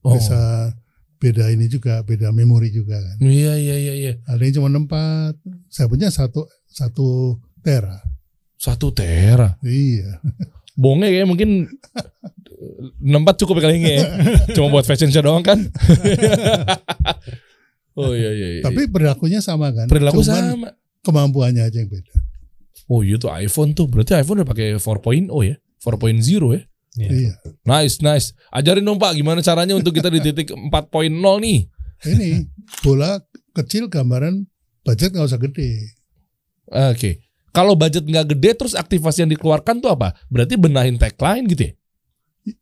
Oh. Bisa beda ini juga, beda memori juga kan. Iya iya iya iya. Ada yang cuma 4, saya punya satu satu tera. Satu tera. Iya. Bonge kayak mungkin 64 cukup kali ini ya. Cuma buat fashion show doang kan? oh iya iya. iya. Tapi perilakunya sama kan. perilaku Cuman sama. kemampuannya aja yang beda. Oh iya tuh iPhone tuh. Berarti iPhone udah pakai 4.0 ya? 4.0 ya? Iya. Iya. Nice, nice. Ajarin dong Pak, gimana caranya untuk kita di titik 4.0 nih? Ini bola kecil gambaran budget nggak usah gede. Oke. Kalau budget nggak gede, terus aktivasi yang dikeluarkan tuh apa? Berarti benahin tagline gitu ya?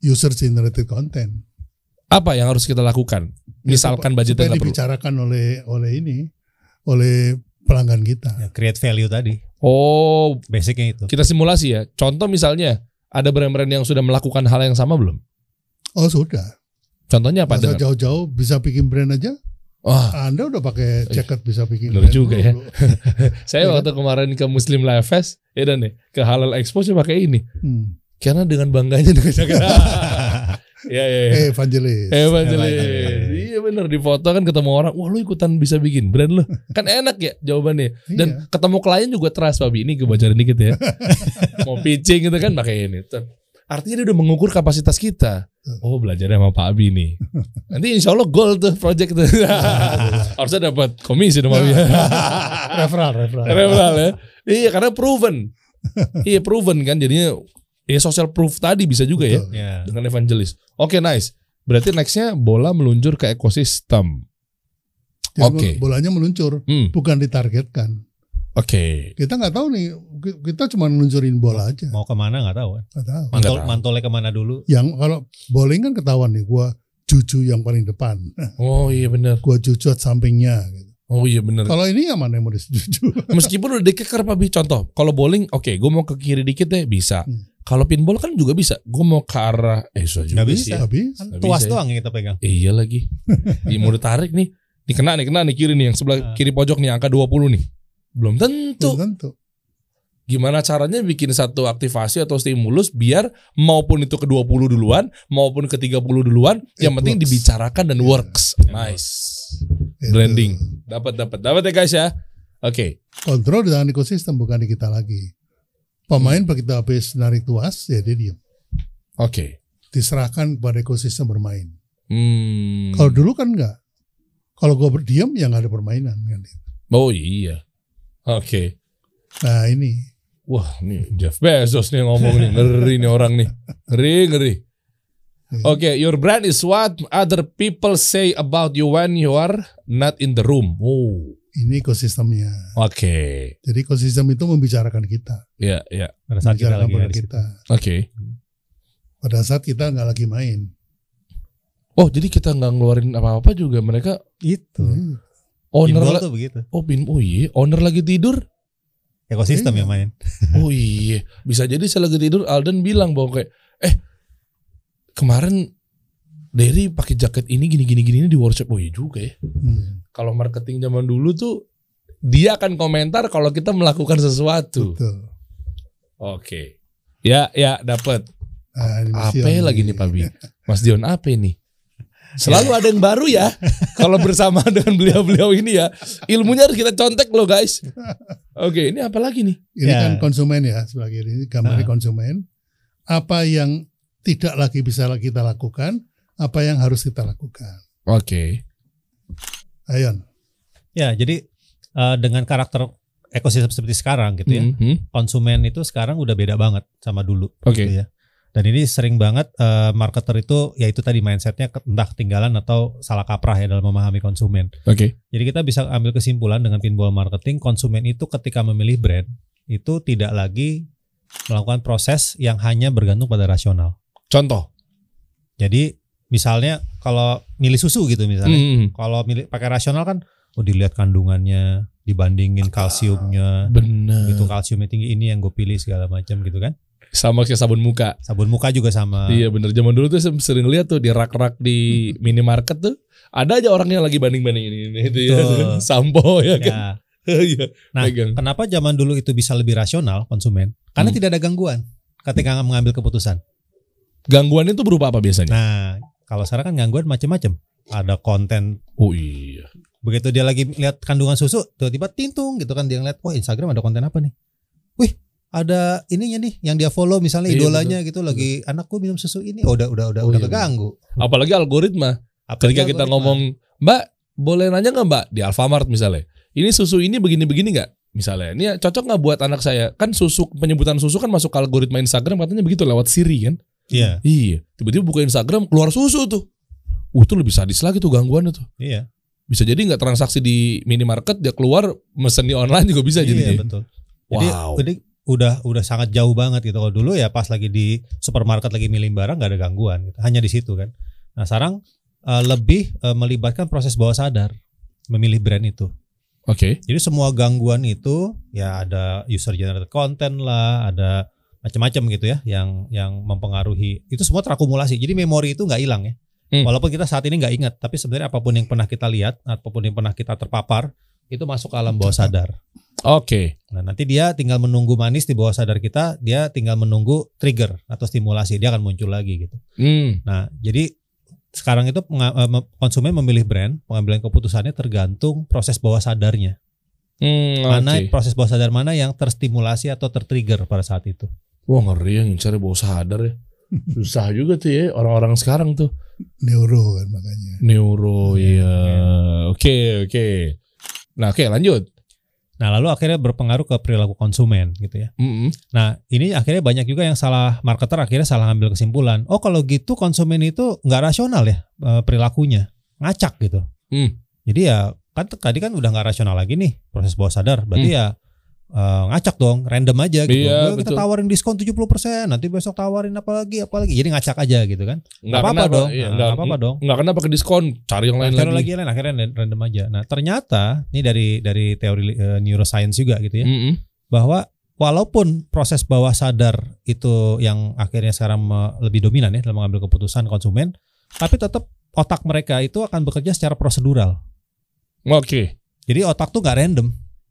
User generated content. Apa yang harus kita lakukan? Misalkan budgetnya supaya nggak perlu. dibicarakan oleh oleh ini oleh pelanggan kita. Ya, create value tadi. Oh, Basicnya itu. kita simulasi ya. Contoh misalnya, ada brand-brand yang sudah melakukan hal yang sama belum? Oh sudah. Contohnya apa? Masa Dengan? jauh-jauh bisa bikin brand aja Wah, Anda udah pakai jaket bisa bikin brand juga ya. dulu. saya Iya. waktu kemarin ke Muslim Life Fest, ya dan nih ke Halal Expo saya pakai ini. Hmm. Karena dengan bangganya dengan jaket. ya ya ya. Eh, evangelis. Evangelis. Evangelis. Iya bener di foto kan ketemu orang, wah lu ikutan bisa bikin brand lu. Kan enak ya jawabannya. Dan Iya. ketemu klien juga trust Babi. Ini gue bocorin dikit ya. Mau pitching gitu kan pakai ini. Artinya dia udah mengukur kapasitas kita. Oh belajarnya sama Pak Abi nih. Nanti insya Allah goal tuh project tuh. Harusnya dapat komisi dong Pak Abi. referral, referral. Referral ya. Iya karena proven. iya proven kan jadinya ya social proof tadi bisa juga ya Betul. Ya. dengan evangelis. Oke nice. Berarti nextnya bola meluncur ke ekosistem. Jadi Oke. Bolanya meluncur, Hmm. bukan ditargetkan. Oke. Kita nggak tahu nih, ki- kita cuma ngeluncurin bola aja. Mau ke mana nggak tahu. Nggak tahu. Mantol, tahu. mantolnya ke mana dulu? Yang kalau bowling kan ketahuan nih, gua juju yang paling depan, Oh iya benar. gua jujut sampingnya. Gitu. Oh iya benar. Kalau ini yang mana yang mau dijuju? Meskipun udah dikeker Pak Bi. Contoh, kalau bowling, oke, gue mau ke kiri dikit deh bisa. Hmm. Kalau pinball kan juga bisa. Gue mau ke arah, eh susah juga sih bisa. ya. Habis. Kan Nggak tuas bisa ya. doang yang kita pegang. Iya lagi. Iya mau ditarik nih. Nih kena nih, kena nih kiri nih yang sebelah Ah. kiri pojok nih angka 20 nih. Belum tentu. Belum tentu. Gimana caranya bikin satu aktivasi atau stimulus biar maupun itu ke 20 duluan maupun ke 30 duluan yang It penting works. dibicarakan dan Iya. works. Nice. Itu. Branding. Dapat dapat dapat ya guys ya. Oke. Kontrol di tangan ekosistem bukan di kita lagi. Pemain begitu habis narik tuas, ya dia diam. Oke. Diserahkan kepada ekosistem bermain. Hmm. Kalau dulu kan enggak. Kalau gua berdiam ya nggak ada permainan kan. Oh iya. Oke. Nah ini Wah, nih Jeff Bezos nih ngomong nih. Ngeri nih orang nih. Ngeri, ngeri. Oke, your brand is what other people say about you when you are not in the room. Oh, ini ekosistemnya. oke. Jadi ekosistem itu membicarakan kita, Ya, ya. Pada saat kita membicarakan lagi kita. Oke. Pada saat kita nggak lagi main. Oh, jadi kita nggak ngeluarin apa-apa juga mereka Itu. Hmm. owner Pinball la- tuh begitu. Oh, pin oh iya, owner lagi tidur. Ekosistem Iya. yang main. Oh iya, bisa jadi saya lagi tidur Alden bilang bahwa kayak eh kemarin Derry pakai jaket ini gini gini gini di workshop. Oh iya juga ya. Hmm, Kalau marketing zaman dulu tuh dia akan komentar kalau kita melakukan sesuatu. betul. Oke. Ya, ya dapat. Nah, ini Apa lagi nih Pak Bi? Mas Dion apa nih? Selalu ada yang baru ya. Kalau bersama dengan beliau-beliau ini ya, ilmunya harus kita contek loh guys. Oke, ini apa lagi nih? Ini Ya. kan konsumen ya sebagai ini gambarnya Ah. konsumen. Apa yang tidak lagi bisa kita lakukan, apa yang harus kita lakukan. Oke. Ayon. Ya, jadi eh, dengan karakter ekosistem seperti sekarang gitu ya. Mhm. Konsumen itu sekarang udah beda banget sama dulu. Oke. gitu ya. Dan ini sering banget eh, marketer itu ya itu tadi mindsetnya entah ketinggalan atau salah kaprah ya dalam memahami konsumen. Oke. Jadi kita bisa ambil kesimpulan dengan pinball marketing konsumen itu ketika memilih brand itu tidak lagi melakukan proses yang hanya bergantung pada rasional. Contoh. Jadi misalnya kalau milih susu gitu misalnya, Mhm. kalau milih pakai rasional kan oh dilihat kandungannya, dibandingin kalsiumnya, Bener. gitu kalsiumnya tinggi ini yang gue pilih segala macam gitu kan. Sama kayak sabun muka. Sabun muka juga sama. Iya bener. Zaman dulu tuh sering lihat tuh di rak-rak di minimarket tuh ada aja orang yang lagi banding-banding ini, ini itu ya. Sampo ya kan. Ya. Iya. Nah, Pegang. kenapa zaman dulu itu bisa lebih rasional konsumen? Karena Hmm. tidak ada gangguan ketika mengambil keputusan. Gangguan itu berupa apa biasanya? Nah, kalau sekarang kan gangguan macam-macam. Ada konten Oh iya. begitu dia lagi lihat kandungan susu, tiba-tiba tintung gitu kan dia ngeliat, wah Instagram ada konten apa nih? Wih, ada ininya nih yang dia follow misalnya Iya, idolanya gitu lagi anakku minum susu ini, oh, udah udah udah Oh, udah iya, keganggu. Apalagi algoritma. Apalagi Ketika kita algoritma. ngomong, Mbak, boleh nanya nggak Mbak di Alfamart misalnya? Ini susu ini begini-begini nggak? Misalnya, ini cocok nggak buat anak saya? Kan susu penyebutan susu kan masuk ke algoritma Instagram katanya begitu lewat Siri kan? Iya, Iya. Tiba-tiba buka Instagram keluar susu tuh. Uh, itu lebih sadis lagi tuh gangguannya tuh. iya. Bisa jadi nggak transaksi di minimarket dia keluar mesen di online juga bisa iya, jadinya. betul. Jadi, Wow. jadi udah udah sangat jauh banget gitu. Kalau dulu ya pas lagi di supermarket lagi milih barang nggak ada gangguan, gitu. hanya di situ kan. Nah sekarang eh, lebih eh, melibatkan proses bawah sadar memilih brand itu. Oke. Jadi semua gangguan itu ya ada user generated content lah, ada macam-macam gitu ya yang yang mempengaruhi. Itu semua terakumulasi. Jadi memori itu nggak hilang ya. Hmm. Walaupun kita saat ini nggak ingat, tapi sebenarnya apa pun yang pernah kita lihat, apa pun yang pernah kita terpapar, itu masuk ke alam bawah sadar. Oke. Nah, nanti dia tinggal menunggu manis di bawah sadar kita, dia tinggal menunggu trigger atau stimulasi, dia akan muncul lagi gitu. Hmm. Nah, jadi sekarang itu eh, konsumen memilih brand, pengambilan keputusannya tergantung proses bawah sadarnya. Hmm, Mana oke. proses bawah sadar mana yang terstimulasi atau tertrigger pada saat itu. Wah ngeri yang cari bawah sadar ya. Susah juga tuh ya orang-orang sekarang tuh. neuro kan makanya. Neuro ya. Oke oke. Nah oke lanjut. Nah, lalu akhirnya berpengaruh ke perilaku konsumen gitu ya. Mm-mm. Nah, ini akhirnya banyak juga yang salah marketer akhirnya salah ngambil kesimpulan. Oh, kalau gitu konsumen itu nggak rasional ya eh, perilakunya, ngacak gitu. Hmm. Jadi ya kan tadi kan udah nggak rasional lagi nih proses bawah sadar. Berarti ya eh, ngacak dong, random aja gitu. Hmm. Iya, "Eh, kita betul. tawarin diskon 70%, nanti besok tawarin apa lagi, apa lagi. Jadi ngacak aja gitu kan. Nggak apa-apa dong. iya, Nah, nggak apa-apa dong. Nggak kenapa ke diskon, cari yang lain Cari lagi. lain akhirnya random aja. Nah, ternyata ini dari dari teori eh, neuroscience juga gitu ya Mm-mm. bahwa walaupun proses bawah sadar itu yang akhirnya sekarang lebih dominan ya dalam mengambil keputusan konsumen, tapi tetap otak mereka itu akan bekerja secara prosedural. Oke. Jadi otak tuh nggak random,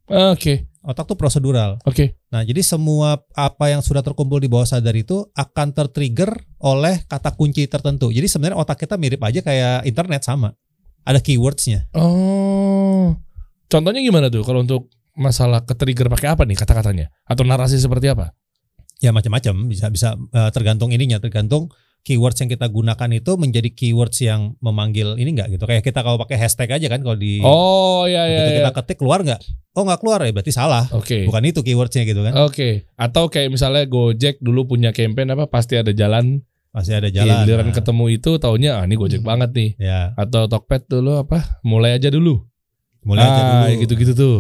Oke. Otak tuh prosedural. Oke. Nah, jadi semua apa yang sudah terkumpul di bawah sadar itu akan tertrigger oleh kata kunci tertentu. Jadi sebenarnya otak kita mirip aja kayak internet sama. Ada keywordsnya. Oh. Contohnya gimana tuh kalau untuk masalah ke-trigger pakai apa nih kata-katanya? Atau narasi seperti apa? Ya macam-macam bisa bisa eh, tergantung ininya, tergantung keywords yang kita gunakan itu menjadi keywords yang memanggil ini enggak gitu. Kayak kita kalau pakai hashtag aja kan kalau di Oh ya ya begitu ya. kita ketik keluar nggak? Oh nggak keluar ya berarti salah. Oke. Bukan itu keywordsnya gitu kan? Oke. Atau kayak misalnya Gojek dulu punya campaign apa pasti ada jalan. Pasti ada Iya, jalan. giliran Nah, ketemu itu taunya ah ini Gojek Hmm. banget nih. Ya, Atau Tokped dulu apa? Mulai aja dulu. mulai aja ah, dulu. gitu-gitu tuh.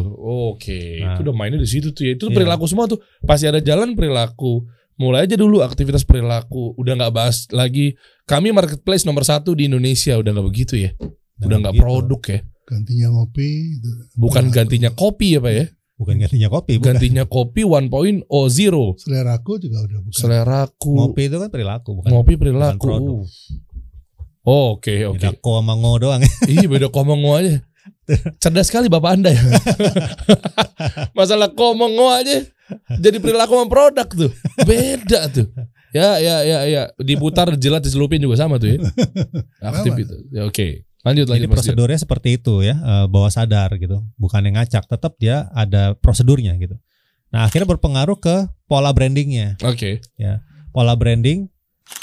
Oke, Nah. itu udah mainnya di situ tuh ya. Itu Iya. perilaku semua tuh. Pasti ada jalan perilaku. Mulai aja dulu aktivitas perilaku. Udah nggak bahas lagi. Kami marketplace nomor satu di Indonesia. Udah nggak begitu ya. Nah, Udah nggak gitu. produk ya. Gantinya ngopi itu. Bukan Perilaku. gantinya kopi ya pak ya. Bukan gantinya kopi, bukan. Gantinya kopi 1.0. Seleraku juga udah bukan. Seleraku. Ngopi itu kan perilaku, bukan. Ngopi bukan perilaku. produk. Oh, Oke oke. Beda ko sama ngo doang. Iya beda komongo aja. Cerdas sekali bapak anda ya. Masalah komongo aja. Jadi perilaku sama produk tuh. Beda tuh. Ya ya ya ya. Diputar jelat diselupin juga sama tuh ya. Aktif itu. Ya oke. Lanjut Jadi lanjut Mas Dion. prosedurnya seperti itu ya, eh, bawah sadar gitu. Bukan yang ngacak, tetap dia ada prosedurnya gitu. Nah, akhirnya berpengaruh ke pola brandingnya. Oke. pola branding.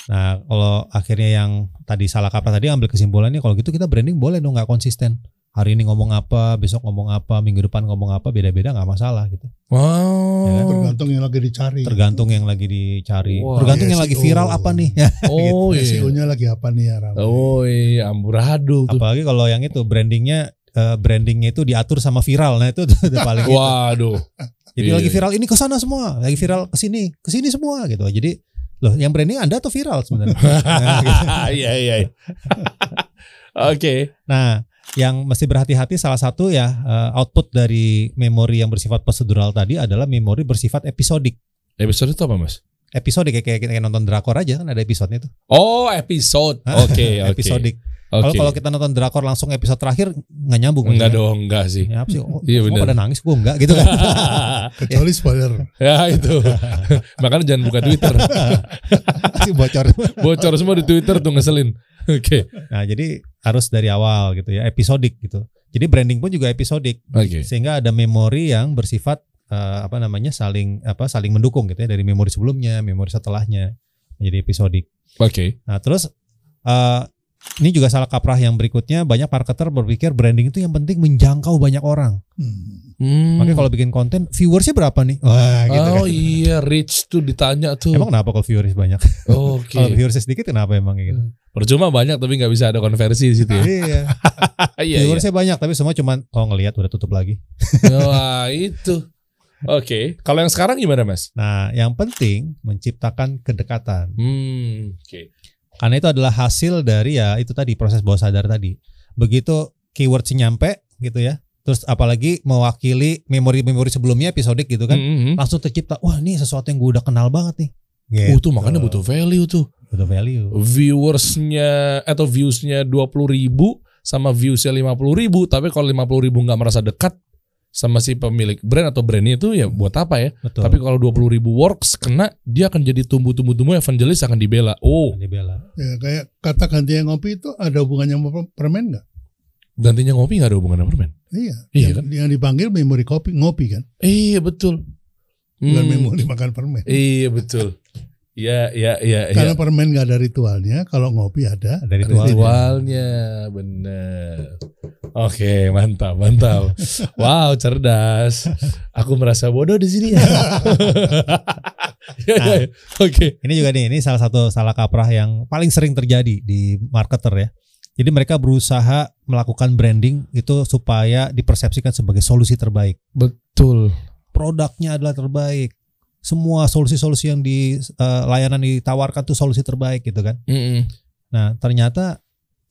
Nah, kalau akhirnya yang tadi salah kaprah tadi ambil kesimpulannya kalau gitu kita branding boleh dong nggak konsisten. Hari ini ngomong apa, besok ngomong apa, minggu depan ngomong apa, beda-beda nggak masalah gitu. Wow. Ya kan? Tergantung yang lagi dicari. Tergantung yang lagi dicari, Wah, tergantung yang lagi SEO. viral apa nih. Ya, Oh iya. SEO-nya lagi apa nih ya ramai. Oh iya, amburadul tuh. Apalagi kalau yang itu brandingnya eh, brandingnya itu diatur sama viral. Nah itu udah paling gitu. Waduh. Jadi Iya, lagi iya. viral ini ke sana semua, lagi viral ke sini, ke sini semua gitu. Jadi loh yang branding Anda tuh viral sebenarnya. Nah, gitu. Iya iya. iya. Oke. Nah, yang mesti berhati-hati salah satu ya eh, output dari memori yang bersifat prosedural tadi adalah memori bersifat episodik. Episode itu apa mas? Episodik kayak, kayak, kayak nonton drakor aja kan ada episodenya tuh. Oh episode. Oke oke. Episodik. Kalau Oke. kalau kita nonton drakor langsung episode terakhir nggak nyambung. Enggak dong, enggak sih. Ya apa sih? Oh, Iya, benar. pada nangis gue enggak gitu kan. Kecuali spoiler. ya itu. Makanya jangan buka Twitter. Masih bocor. Bocor semua di Twitter tuh ngeselin. Oke. Nah, jadi harus dari awal gitu ya, episodik gitu. Jadi branding pun juga episodik. Oke. Sehingga ada memori yang bersifat eh, apa namanya? saling apa saling mendukung gitu ya dari memori sebelumnya, memori setelahnya menjadi episodik. Oke. Nah, terus eh ini juga salah kaprah yang berikutnya banyak marketer berpikir branding itu yang penting menjangkau banyak orang. Hmm. Hmm. Makanya kalau bikin konten viewersnya berapa nih? Wah, gitu Oh kan. iya, rich tuh ditanya tuh. Emang kenapa kalau viewersnya banyak? Oke. Kalau viewersnya sedikit kenapa emang gitu? Percuma banyak tapi nggak bisa ada konversi di situ ya. iya. Iya iya. viewersnya banyak tapi semua cuman oh ngelihat udah tutup lagi. Wah itu. Oke. Kalau yang sekarang gimana mas? Nah, yang penting menciptakan kedekatan. Hmm. Oke. Karena itu adalah hasil dari ya itu tadi proses bawah sadar tadi. Begitu keywordsnya nyampe gitu ya. Terus apalagi mewakili memori-memori sebelumnya episodik gitu kan. Hmm, hmm. Langsung tercipta, wah ini sesuatu yang gue udah kenal banget nih. Gitu. Uh, tuh makanya butuh value tuh. butuh value. Viewersnya atau viewsnya 20 ribu sama viewsnya 50 ribu. Tapi kalau 50 ribu nggak merasa dekat sama si pemilik brand atau brandnya itu ya buat apa ya? Betul. Tapi kalau 20 ribu works kena dia akan jadi tumbuh-tumbuh-tumbuh evangelis akan dibela. Oh, dibela. Ya, kayak kata gantinya ngopi itu ada hubungannya sama per- permen nggak? gantinya ngopi nggak ada hubungan sama permen. Iya. Iya yang, yang dipanggil memori kopi ngopi kan, Iya betul. bukan Hmm, memori makan permen. Iya betul. Iya iya iya. iya. Karena permen nggak ada ritualnya, kalau ngopi ada. Dari Ada ritual. Ritualnya bener. Oke mantap mantap. Wow cerdas. Aku merasa bodoh di sini ya. Ya, ya, ya. Oke. Ini juga nih, ini salah satu salah kaprah yang paling sering terjadi di marketer ya. Jadi mereka berusaha melakukan branding itu supaya dipersepsikan sebagai solusi terbaik. Betul. Produknya adalah terbaik. Semua solusi-solusi yang di eh, layanan ditawarkan tuh solusi terbaik gitu kan. Mm-mm. Nah, ternyata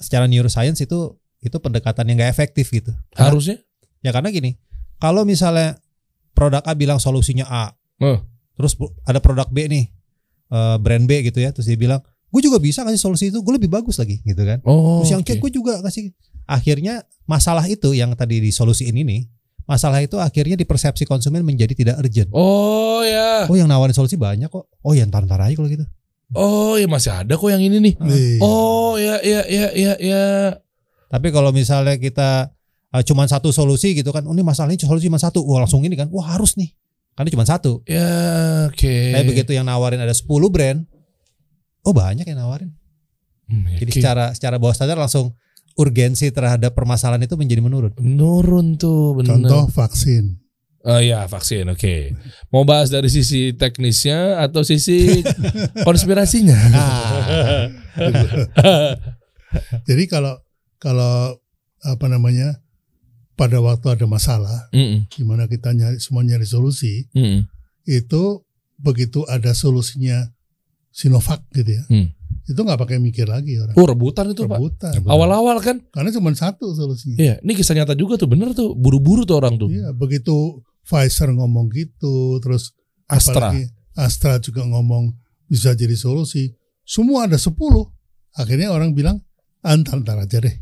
secara neuroscience itu itu pendekatan yang gak efektif gitu. Harusnya. Ya karena gini, kalau misalnya produk A bilang solusinya A, Eh. terus ada produk B nih, eh, brand B gitu ya, terus dia bilang, gue juga bisa kasih solusi itu, gue lebih bagus lagi gitu kan. Oh. Terus yang oke. C gue juga kasih. Akhirnya masalah itu yang tadi disolusiin ini, masalah itu akhirnya di persepsi konsumen menjadi tidak urgent. Oh ya. Oh yang nawarin solusi banyak kok. Oh ya ntar-ntar aja kalau gitu. Oh ya masih ada kok yang ini nih. Iya. Oh ya ya ya ya ya. Tapi kalau misalnya kita uh, cuman satu solusi gitu kan, oh ini masalahnya solusi cuma satu, wah langsung ini kan, wah harus nih, karena cuma satu. Ya oke. Tapi begitu yang nawarin ada 10 brand, oh banyak yang nawarin. Hmm, Jadi oke. secara secara bawah sadar langsung urgensi terhadap permasalahan itu menjadi menurun. menurun tuh benar. Contoh vaksin. Oh ya vaksin oke. Mau bahas dari sisi teknisnya atau sisi konspirasinya? Jadi kalau kalau apa namanya pada waktu ada masalah, Mm-mm, di mana kita nyari semua nyari solusi, mm-mm. itu begitu ada solusinya Sinovac gitu ya, Hmm. Itu nggak pakai mikir lagi orang. Oh rebutan itu pak. Rebutan. Awal-awal kan? Karena cuma satu solusinya. Iya. Ini kisah nyata juga tuh bener tuh. Buru-buru tuh orang tuh. Iya, begitu Pfizer ngomong gitu, terus Astra. apalagi Astra juga ngomong bisa jadi solusi. Semua ada 10. Akhirnya orang bilang antar-antar aja deh.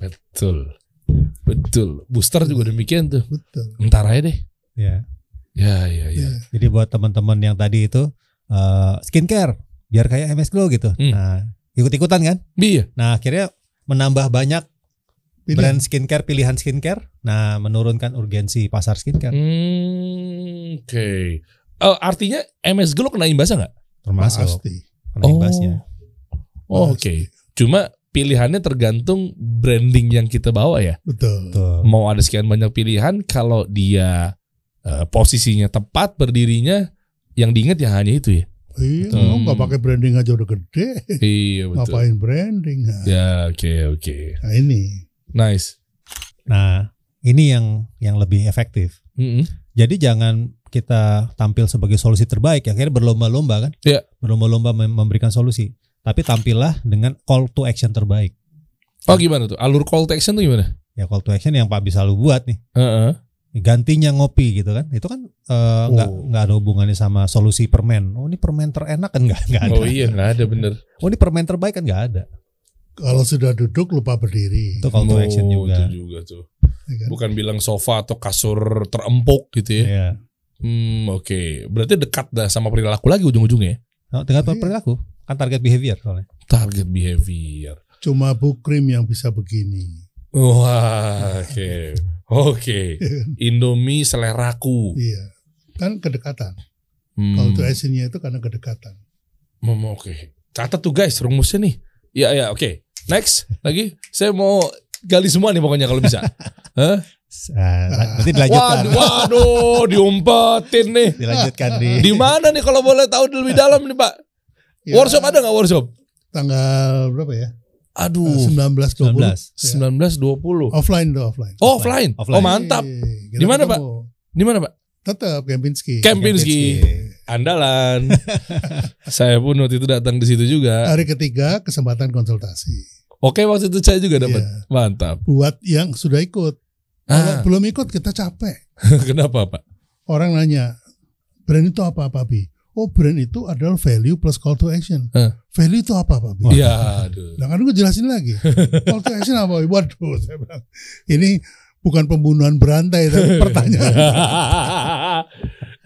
Betul. Betul. Booster juga demikian tuh. Betul. Entar aja deh. Ya. Ya ya ya. Iya. Jadi buat teman-teman yang tadi itu eh, skincare biar kayak MS Glow gitu. Hmm. Nah, ikut-ikutan kan? Iya. Nah, akhirnya menambah banyak Pilih. brand skincare, pilihan skincare. Nah, menurunkan urgensi pasar skincare. Hmm, Oke. Eh, artinya MS Glow kena imbasnya nggak? Termasuk Pasti. kena imbasnya. Oh, Oke. Cuma pilihannya tergantung branding yang kita bawa ya. Betul. Mau ada sekian banyak pilihan, kalau dia eh, posisinya tepat berdirinya, yang diinget ya hanya itu ya. Iya, lu nggak pakai branding aja udah gede. iya betul. Ngapain branding? Nah, Ya oke oke. nah ini. Nice. Nah, ini yang yang lebih efektif. Mm-mm. Jadi jangan kita tampil sebagai solusi terbaik, ya. akhirnya berlomba-lomba kan? Iya. Berlomba-lomba mem- memberikan solusi. Tapi tampillah dengan call to action terbaik. Oh gimana tuh? Alur call to action tuh gimana? Ya call to action yang Pak bisa lu buat nih. Heeh. Gantinya ngopi gitu kan. Itu kan eh, nggak Oh. nggak ada hubungannya sama solusi permen. Oh ini permen terenak kan nggak nggak ada. Oh iya nggak ada bener. Oh ini permen terbaik kan nggak ada. Kalau sudah duduk lupa berdiri. Itu call to action Oh, juga. Itu juga tuh. ya kan? Bukan bilang sofa atau kasur terempuk gitu ya. Iya. Hmm oke. Berarti dekat dah sama perilaku lagi ujung-ujungnya. ya? Nah, dengan Iya. perilaku kan target behavior soalnya. Target behavior. Cuma bukrim yang bisa begini. Wah, oke. Oke. Indomie seleraku. Iya. Kan kedekatan. Hmm. Kalau actionnya itu karena kedekatan. Hmm, Oke. Catat tuh guys rumusnya nih. Iya, iya, oke. Next lagi. Saya mau gali semua nih pokoknya kalau bisa. Hah? Nanti dilanjutkan. Waduh, waduh, diumpetin nih. Dilanjutkan di Di mana nih kalau boleh tahu lebih dalam nih, Pak? Ya, Workshop ada nggak workshop? Tanggal berapa ya? Aduh, 19 20. 19. 19 20. Offline tuh offline. Oh, offline. Offline. Oh, mantap. Eh, kita Di mana, ketemu. Di mana, Pak? Tetap Kempinski. Kempinski. Andalan. Saya pun waktu itu datang di situ juga. Hari ketiga kesempatan konsultasi. Oke, waktu itu saya juga dapat. Iya. Mantap. Buat yang sudah ikut. Kalau Ah, belum ikut kita capek. kenapa, Pak? Orang nanya, brand itu apa Pak Bi? Oh brand itu adalah value plus call to action. Hah. Value itu apa Pak? Iya, aduh. Nah kan gue jelasin lagi. Call to action apa? Waduh, saya bilang. Ini bukan pembunuhan berantai tapi pertanyaan.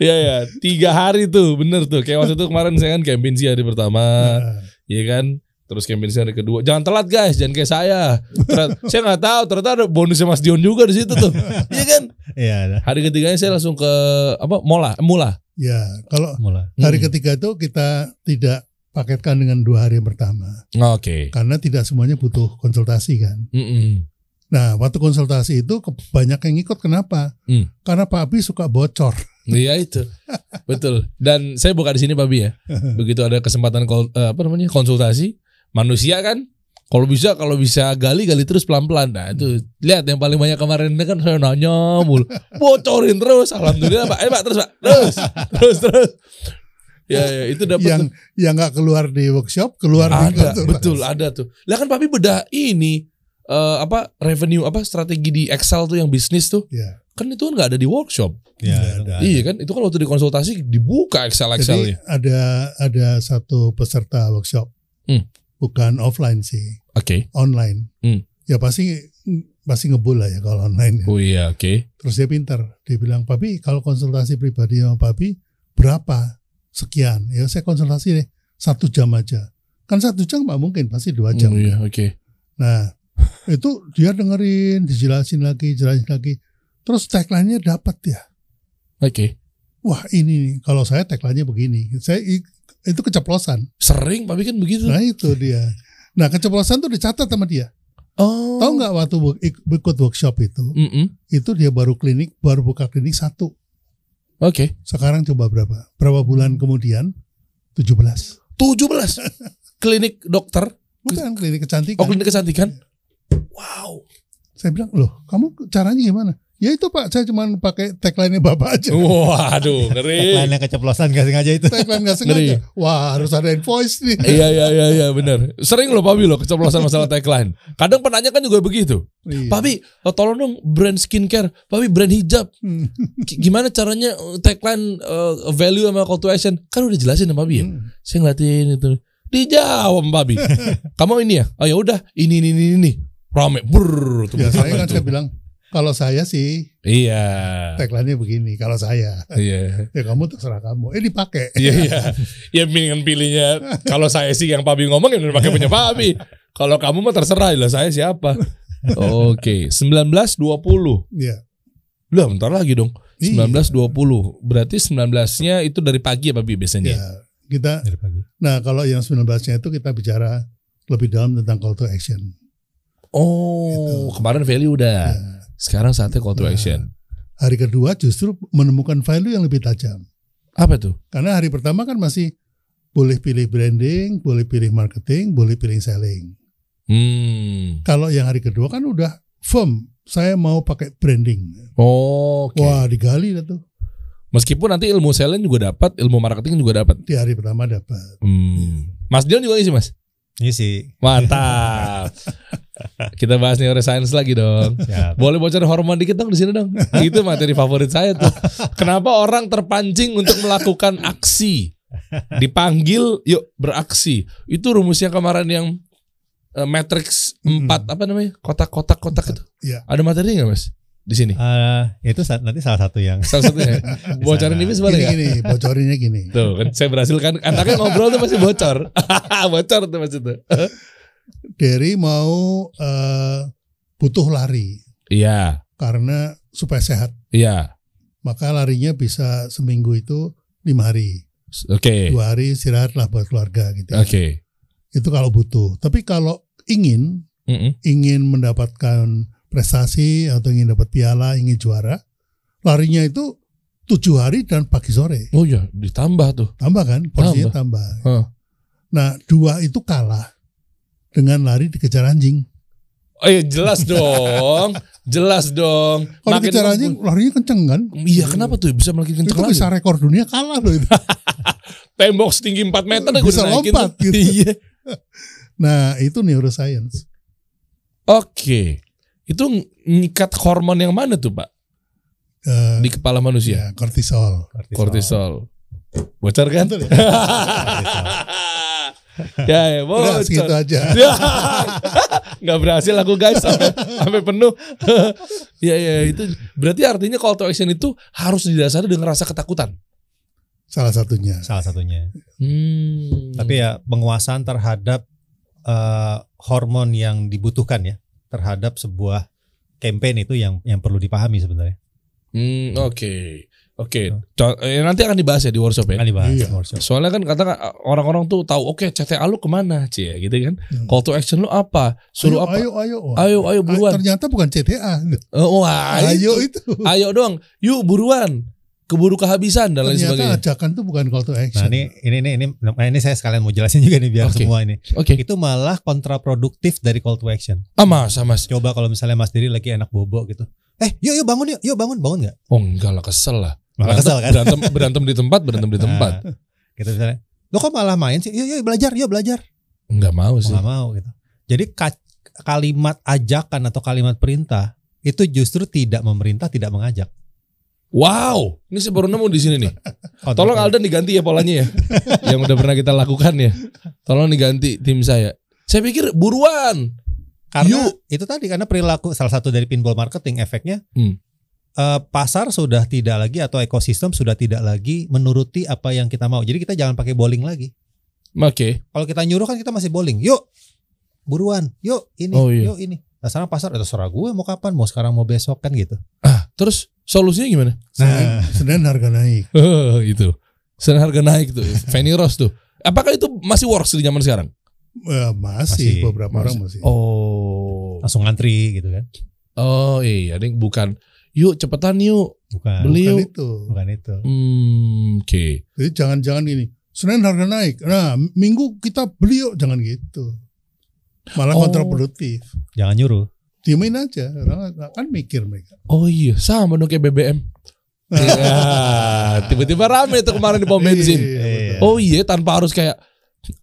Iya ya, tiga hari tuh, bener tuh. Kayak waktu itu kemarin saya kan campaign sih hari pertama, Nah, Iya kan? Terus campaign hari kedua. Jangan telat guys, jangan kayak saya. Ternyata- saya nggak tahu, ternyata ada bonusnya Mas Dion juga di situ tuh. Iya kan? Iya, ada. Hari ketiganya saya langsung ke apa? Mola, Mula. ya kalau Mulai. hari Hmm. ketiga itu kita tidak paketkan dengan dua hari yang pertama Oke. karena tidak semuanya butuh konsultasi kan. Mm-mm. Nah waktu konsultasi itu banyak yang ikut kenapa? Hmm. Karena Pak Abi suka bocor. Iya itu, betul. Dan saya buka di sini Pak Bi ya. Begitu ada kesempatan kol- eh, apa namanya konsultasi, manusia kan, kalau bisa kalau bisa gali gali terus pelan pelan. Nah itu lihat yang paling banyak kemarin ini kan saya nanya mulu, bocorin terus. Alhamdulillah Pak, eh Pak terus Pak, terus, terus terus. Ya, ya itu dapat yang yang nggak keluar di workshop keluar di ada konsultasi. betul ada tuh lah kan papi beda ini eh, apa revenue apa strategi di Excel tuh yang bisnis tuh Ya. kan itu kan nggak ada di workshop Iya, Nggak ada. iya kan itu kan waktu di konsultasi dibuka Excel Jadi Excelnya ada ada satu peserta workshop, Hmm. Bukan offline sih, oke online. Hmm. Ya pasti pasti ngebul lah ya kalau online. ya. oh iya oke Terus dia pintar, dia bilang, Papi kalau konsultasi pribadi sama Papi berapa? Sekian. Ya saya konsultasi deh satu jam aja. Kan satu jam nggak mungkin, pasti dua jam. oh iya oke Nah itu dia dengerin, dijelasin lagi, jelasin lagi. Terus tagline-nya dapat ya. oke Wah ini nih, kalau saya tagline-nya begini. Saya itu keceplosan. sering papi kan begitu Nah itu dia. Nah keceplosan tuh dicatat sama dia. oh Tahu nggak waktu ikut workshop itu, Mm-mm. itu dia baru klinik, baru buka klinik satu. oke Sekarang coba berapa? Berapa bulan kemudian? 17. 17 klinik dokter Bukan klinik kecantikan. oh klinik kecantikan wow Saya bilang, loh kamu caranya gimana? Ya itu pak, saya cuma pakai tagline bapak aja. waduh ngeri Lainnya keceplosan gak sengaja itu. Tagline nggak sengaja. Wah harus ada invoice nih. Iya iya iya iya benar. Sering loh Papi loh keceplosan masalah tagline. Kadang penanya kan juga begitu. Iya. Papi, oh, tolong dong brand skincare, Papi brand hijab. Hmm. Gimana caranya uh, tagline uh, value sama call to action? Kan udah jelasin sama Papi ya. Hmm. Saya ngeliatin itu. Dijawab Papi. Kamu ini ya? Oh ya udah, ini ini ini ini. Rame. Brrr, tuh Ya saya kan saya bilang, kalau saya sih Iya. tagline-nya begini. Kalau saya, Iya. ya kamu terserah kamu. Eh dipakai. Iya iya. Ya mendingan pilihnya kalau saya sih yang Papi ngomong ya pakai punya Papi. Kalau kamu mah terserah lah saya siapa. Oke, 1920. Iya. Lah bentar lagi dong. Iya. 1920. Berarti 19-nya itu dari pagi ya Papi biasanya. Ya, kita Dari pagi. Nah, kalau yang 19-nya itu kita bicara lebih dalam tentang call to action. Oh, kemarin value udah. Ya. Sekarang saatnya call to Nah. action. Hari kedua justru menemukan value yang lebih tajam. Apa tuh? Karena hari pertama kan masih boleh pilih branding, boleh pilih marketing, boleh pilih selling. Hmm. Kalau yang hari kedua kan udah firm, saya mau pakai branding. Oke. Wah, digali dah tuh. Meskipun nanti ilmu selling juga dapat, ilmu marketing juga dapat. Di hari pertama dapat. Hmm. Mas Dion juga isi Mas. Ini sih. Mantap. Kita bahas neuroscience lagi dong. Siap. Boleh bocorin hormon dikit dong di sini dong. Itu materi favorit saya tuh. Kenapa orang terpancing untuk melakukan aksi? Dipanggil, yuk beraksi. Itu rumusnya kemarin yang eh, matrix 4 apa namanya? Kotak-kotak kotak itu. Iya. Ada materi nggak mas di sini? Eh, itu nanti salah satu yang Salah satunya. Bocorin ini Gini, sebenarnya nggak? gini, bocorinnya gini. Tuh kan saya berhasil kan anaknya ngobrol tuh pasti bocor. bocor tuh itu. Derry mau eh, butuh lari Iya, karena supaya sehat. iya. Maka larinya bisa seminggu itu lima hari. Oke. Dua hari istirahat lah buat keluarga gitu. ya. Oke. Itu kalau butuh. Tapi kalau ingin Mm-mm. ingin mendapatkan prestasi atau ingin dapat piala, ingin juara, larinya itu tujuh hari dan pagi sore. Oh iya, ditambah tuh. Tambah kan, porsinya tambah. Hah. Nah, dua itu kalah dengan lari dikejar anjing. Oh iya jelas dong, jelas dong. Kalau dikejar anjing, larinya kenceng kan? Iya kenapa tuh bisa makin kenceng Itu lagi? bisa rekor dunia kalah loh itu. Tembok setinggi 4 meter Bisa naikin lompat gitu. Iya. Nah, itu neuroscience. Oke, itu ngikat hormon yang mana tuh pak Eh, di kepala manusia? ya, kortisol. Kortisol. Bocor kan? Betul ya, ya, Udah bocor. segitu aja. Ya. nggak berhasil aku guys sampai, sampai penuh. ya ya itu berarti artinya call to action itu harus didasari dengan rasa ketakutan. Salah satunya. Salah satunya. Hmm. Tapi ya penguasaan terhadap eh, hormon yang dibutuhkan ya terhadap sebuah campaign itu yang yang perlu dipahami sebenarnya. Hmm, oke. Oke, Co- eh, nanti akan dibahas ya di workshop ya. Kan dibahas Iya. workshop. Soalnya kan kata orang-orang tuh tahu, oke CTA lu ke mana, cie, gitu kan? Hmm. Call to action lu apa? Suruh ayo, apa? ayo, ayo, Wah. Ayo, ayo buruan. Ternyata bukan CTA. Oh, wah, Ayo itu. itu. ayo doang. Yuk buruan. Keburu kehabisan dan lain Ternyata sebagainya. ajakan itu bukan call to Nah action. ini ini ini ini nah, ini saya sekalian mau jelasin juga nih biar Oke. semua ini. Oke. Itu malah kontraproduktif dari call to action. Ah, masa mas? Coba kalau misalnya Mas Diri lagi enak bobo gitu. Eh, yuk yuk bangun yuk, yuk bangun bangun nggak? Oh enggak lah kesel lah. Malah Berantem, kesel kan? berantem, berantem di tempat, berantem di tempat. Nah, gitu misalnya. Lo kok malah main sih? Yuk yuk belajar, yuk belajar. Enggak mau sih. nggak mau gitu. Jadi ka- kalimat ajakan atau kalimat perintah itu justru tidak memerintah, tidak mengajak. Wow, ini saya baru nemu di sini nih. Oh, Tolong Aldan diganti ya polanya ya. yang udah pernah kita lakukan ya. Tolong diganti tim saya. Saya pikir buruan. Karena Yuk. itu tadi karena perilaku salah satu dari pinball marketing efeknya Hmm. Eh, pasar sudah tidak lagi atau ekosistem sudah tidak lagi menuruti apa yang kita mau. Jadi kita jangan pakai bowling lagi. Oke. Kalau kita nyuruh kan kita masih bowling. Yuk, buruan. Yuk ini, Oh, iya. yuk ini. Nah sekarang pasar itu terserah gue mau kapan, mau sekarang mau besok kan gitu. Ah, terus solusinya gimana? Senin, Senin harga naik. itu. Sekarang harga naik tuh. Fanny Rose tuh. Apakah itu masih works di zaman sekarang? Eh, masih, Masih, beberapa orang masih. Oh. Langsung ngantri gitu kan. Oh iya, ding bukan. Yuk cepetan yuk Bukan. beli Bukan yuk. itu. Bukan itu. Hmm, oke. Jadi jangan-jangan gini. Senin harga naik. Nah, minggu kita beli yuk. Jangan gitu. Malah Oh. kontraproduktif. Jangan nyuruh. Diemin aja. Orang kan mikir mereka. Oh iya, sama dong kayak BBM. Iya, tiba-tiba rame tuh kemarin di pom bensin. Iya. Oh iya, tanpa harus kayak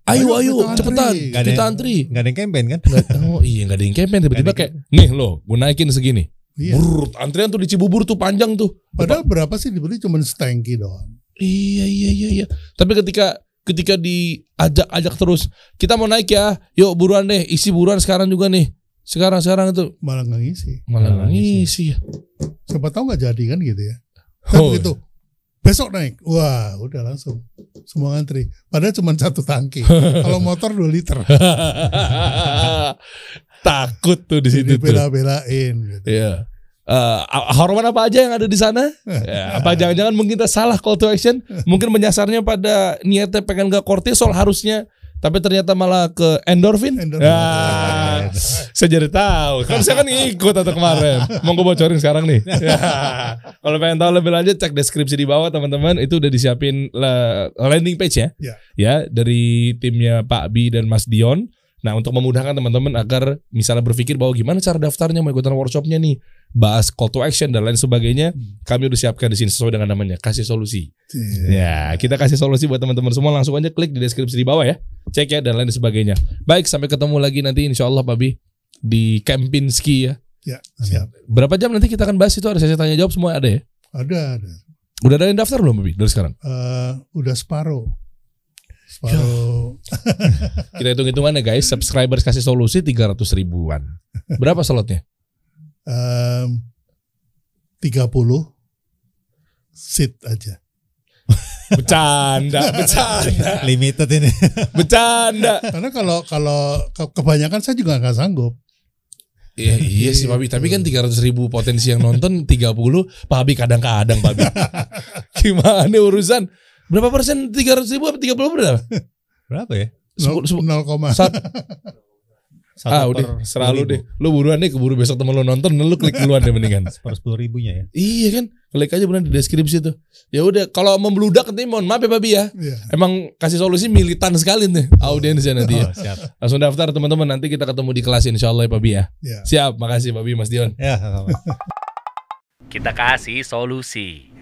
ayo Ayo, ayo, cepetan, antri. Gak kita antri. Gak ada yang campaign kan? Oh iya, nggak ada yang campaign tiba-tiba kayak nih lo, gue naikin segini. Iya. Brrrt, antrian tuh di Cibubur tuh panjang tuh. Padahal berapa sih dibeli cuma setengki doang. Iya iya iya iya. Tapi ketika ketika diajak-ajak terus, kita mau naik ya, yuk buruan deh, isi buruan sekarang juga nih. Sekarang sekarang itu Malah nggak ngisi. malah Malah ngisi ya. Siapa tahu nggak jadi kan gitu ya. Kan Oh, begitu. Besok naik. Wah, udah langsung. Semua ngantri. Padahal cuma satu tangki. Kalau motor 2 liter. Takut tuh di situ tuh. bela-belain gitu. Iya. Eh, hormon apa aja yang ada di sana? Ya, apa jangan-jangan mungkin kita salah call to action? Mungkin menyasarnya pada niatnya pengen gak kortisol harusnya, tapi ternyata malah ke endorfin. Endorfin. Ya, saya jadi tahu. Kan saya kan ngikut atau kemarin. Mau gue bocorin sekarang nih. Ya. Kalau pengen tahu lebih lanjut cek deskripsi di bawah teman-teman. Itu udah disiapin la- landing page ya. Ya. Ya dari timnya Pak Bi dan Mas Dion. Nah untuk memudahkan teman-teman agar misalnya berpikir bahwa gimana cara daftarnya mau ikutan workshopnya nih, bahas call to action dan lain sebagainya, kami udah siapkan di sini sesuai dengan namanya kasih solusi. Iya. Ya kita kasih solusi buat teman-teman semua langsung aja klik di deskripsi di bawah ya, cek ya dan lain sebagainya. Baik sampai ketemu lagi nanti insya Allah Pak Bi di Kempinski ya. Ya, siap. Berapa jam nanti kita akan bahas itu ada sesi tanya jawab semua ada ya? Ada, ada. Udah ada yang daftar belum Pak Bi dari sekarang? Eh, udah separuh. Separuh. Kita hitung-hitungannya guys, subscribers kasih solusi 300 ribuan. Berapa slotnya? Em, 30 seat aja. Bercanda, bercanda, Limited ini. bercanda. Karena kalau kalau ke- kebanyakan saya juga nggak sanggup. Iya, iya sih Pak tapi kan 300 ribu potensi yang nonton 30, Pak Bi kadang-kadang Pak. Gimana urusan? Berapa persen 300 ribu apa 30 berapa? Berapa ya? Sepuluh- sepuluh- 0, Sat- Satu ah udah, selalu 10.000. deh. Lu buruan deh, keburu besok temen lu nonton, lu klik duluan deh mendingan. Per sepuluh ribunya ya. iya kan, klik aja benar di deskripsi tuh. Ya udah, kalau membludak nanti mohon maaf ya Pak Bi ya. Iya. Emang kasih solusi militan sekali nih audiensnya nanti ya. Oh, siap. Langsung daftar teman-teman, nanti kita ketemu di kelas insya Allah ya Pak Bi ya. Ya. Siap, makasih Pak Bi Mas Dion. Ya, sama-sama. Kita kasih solusi.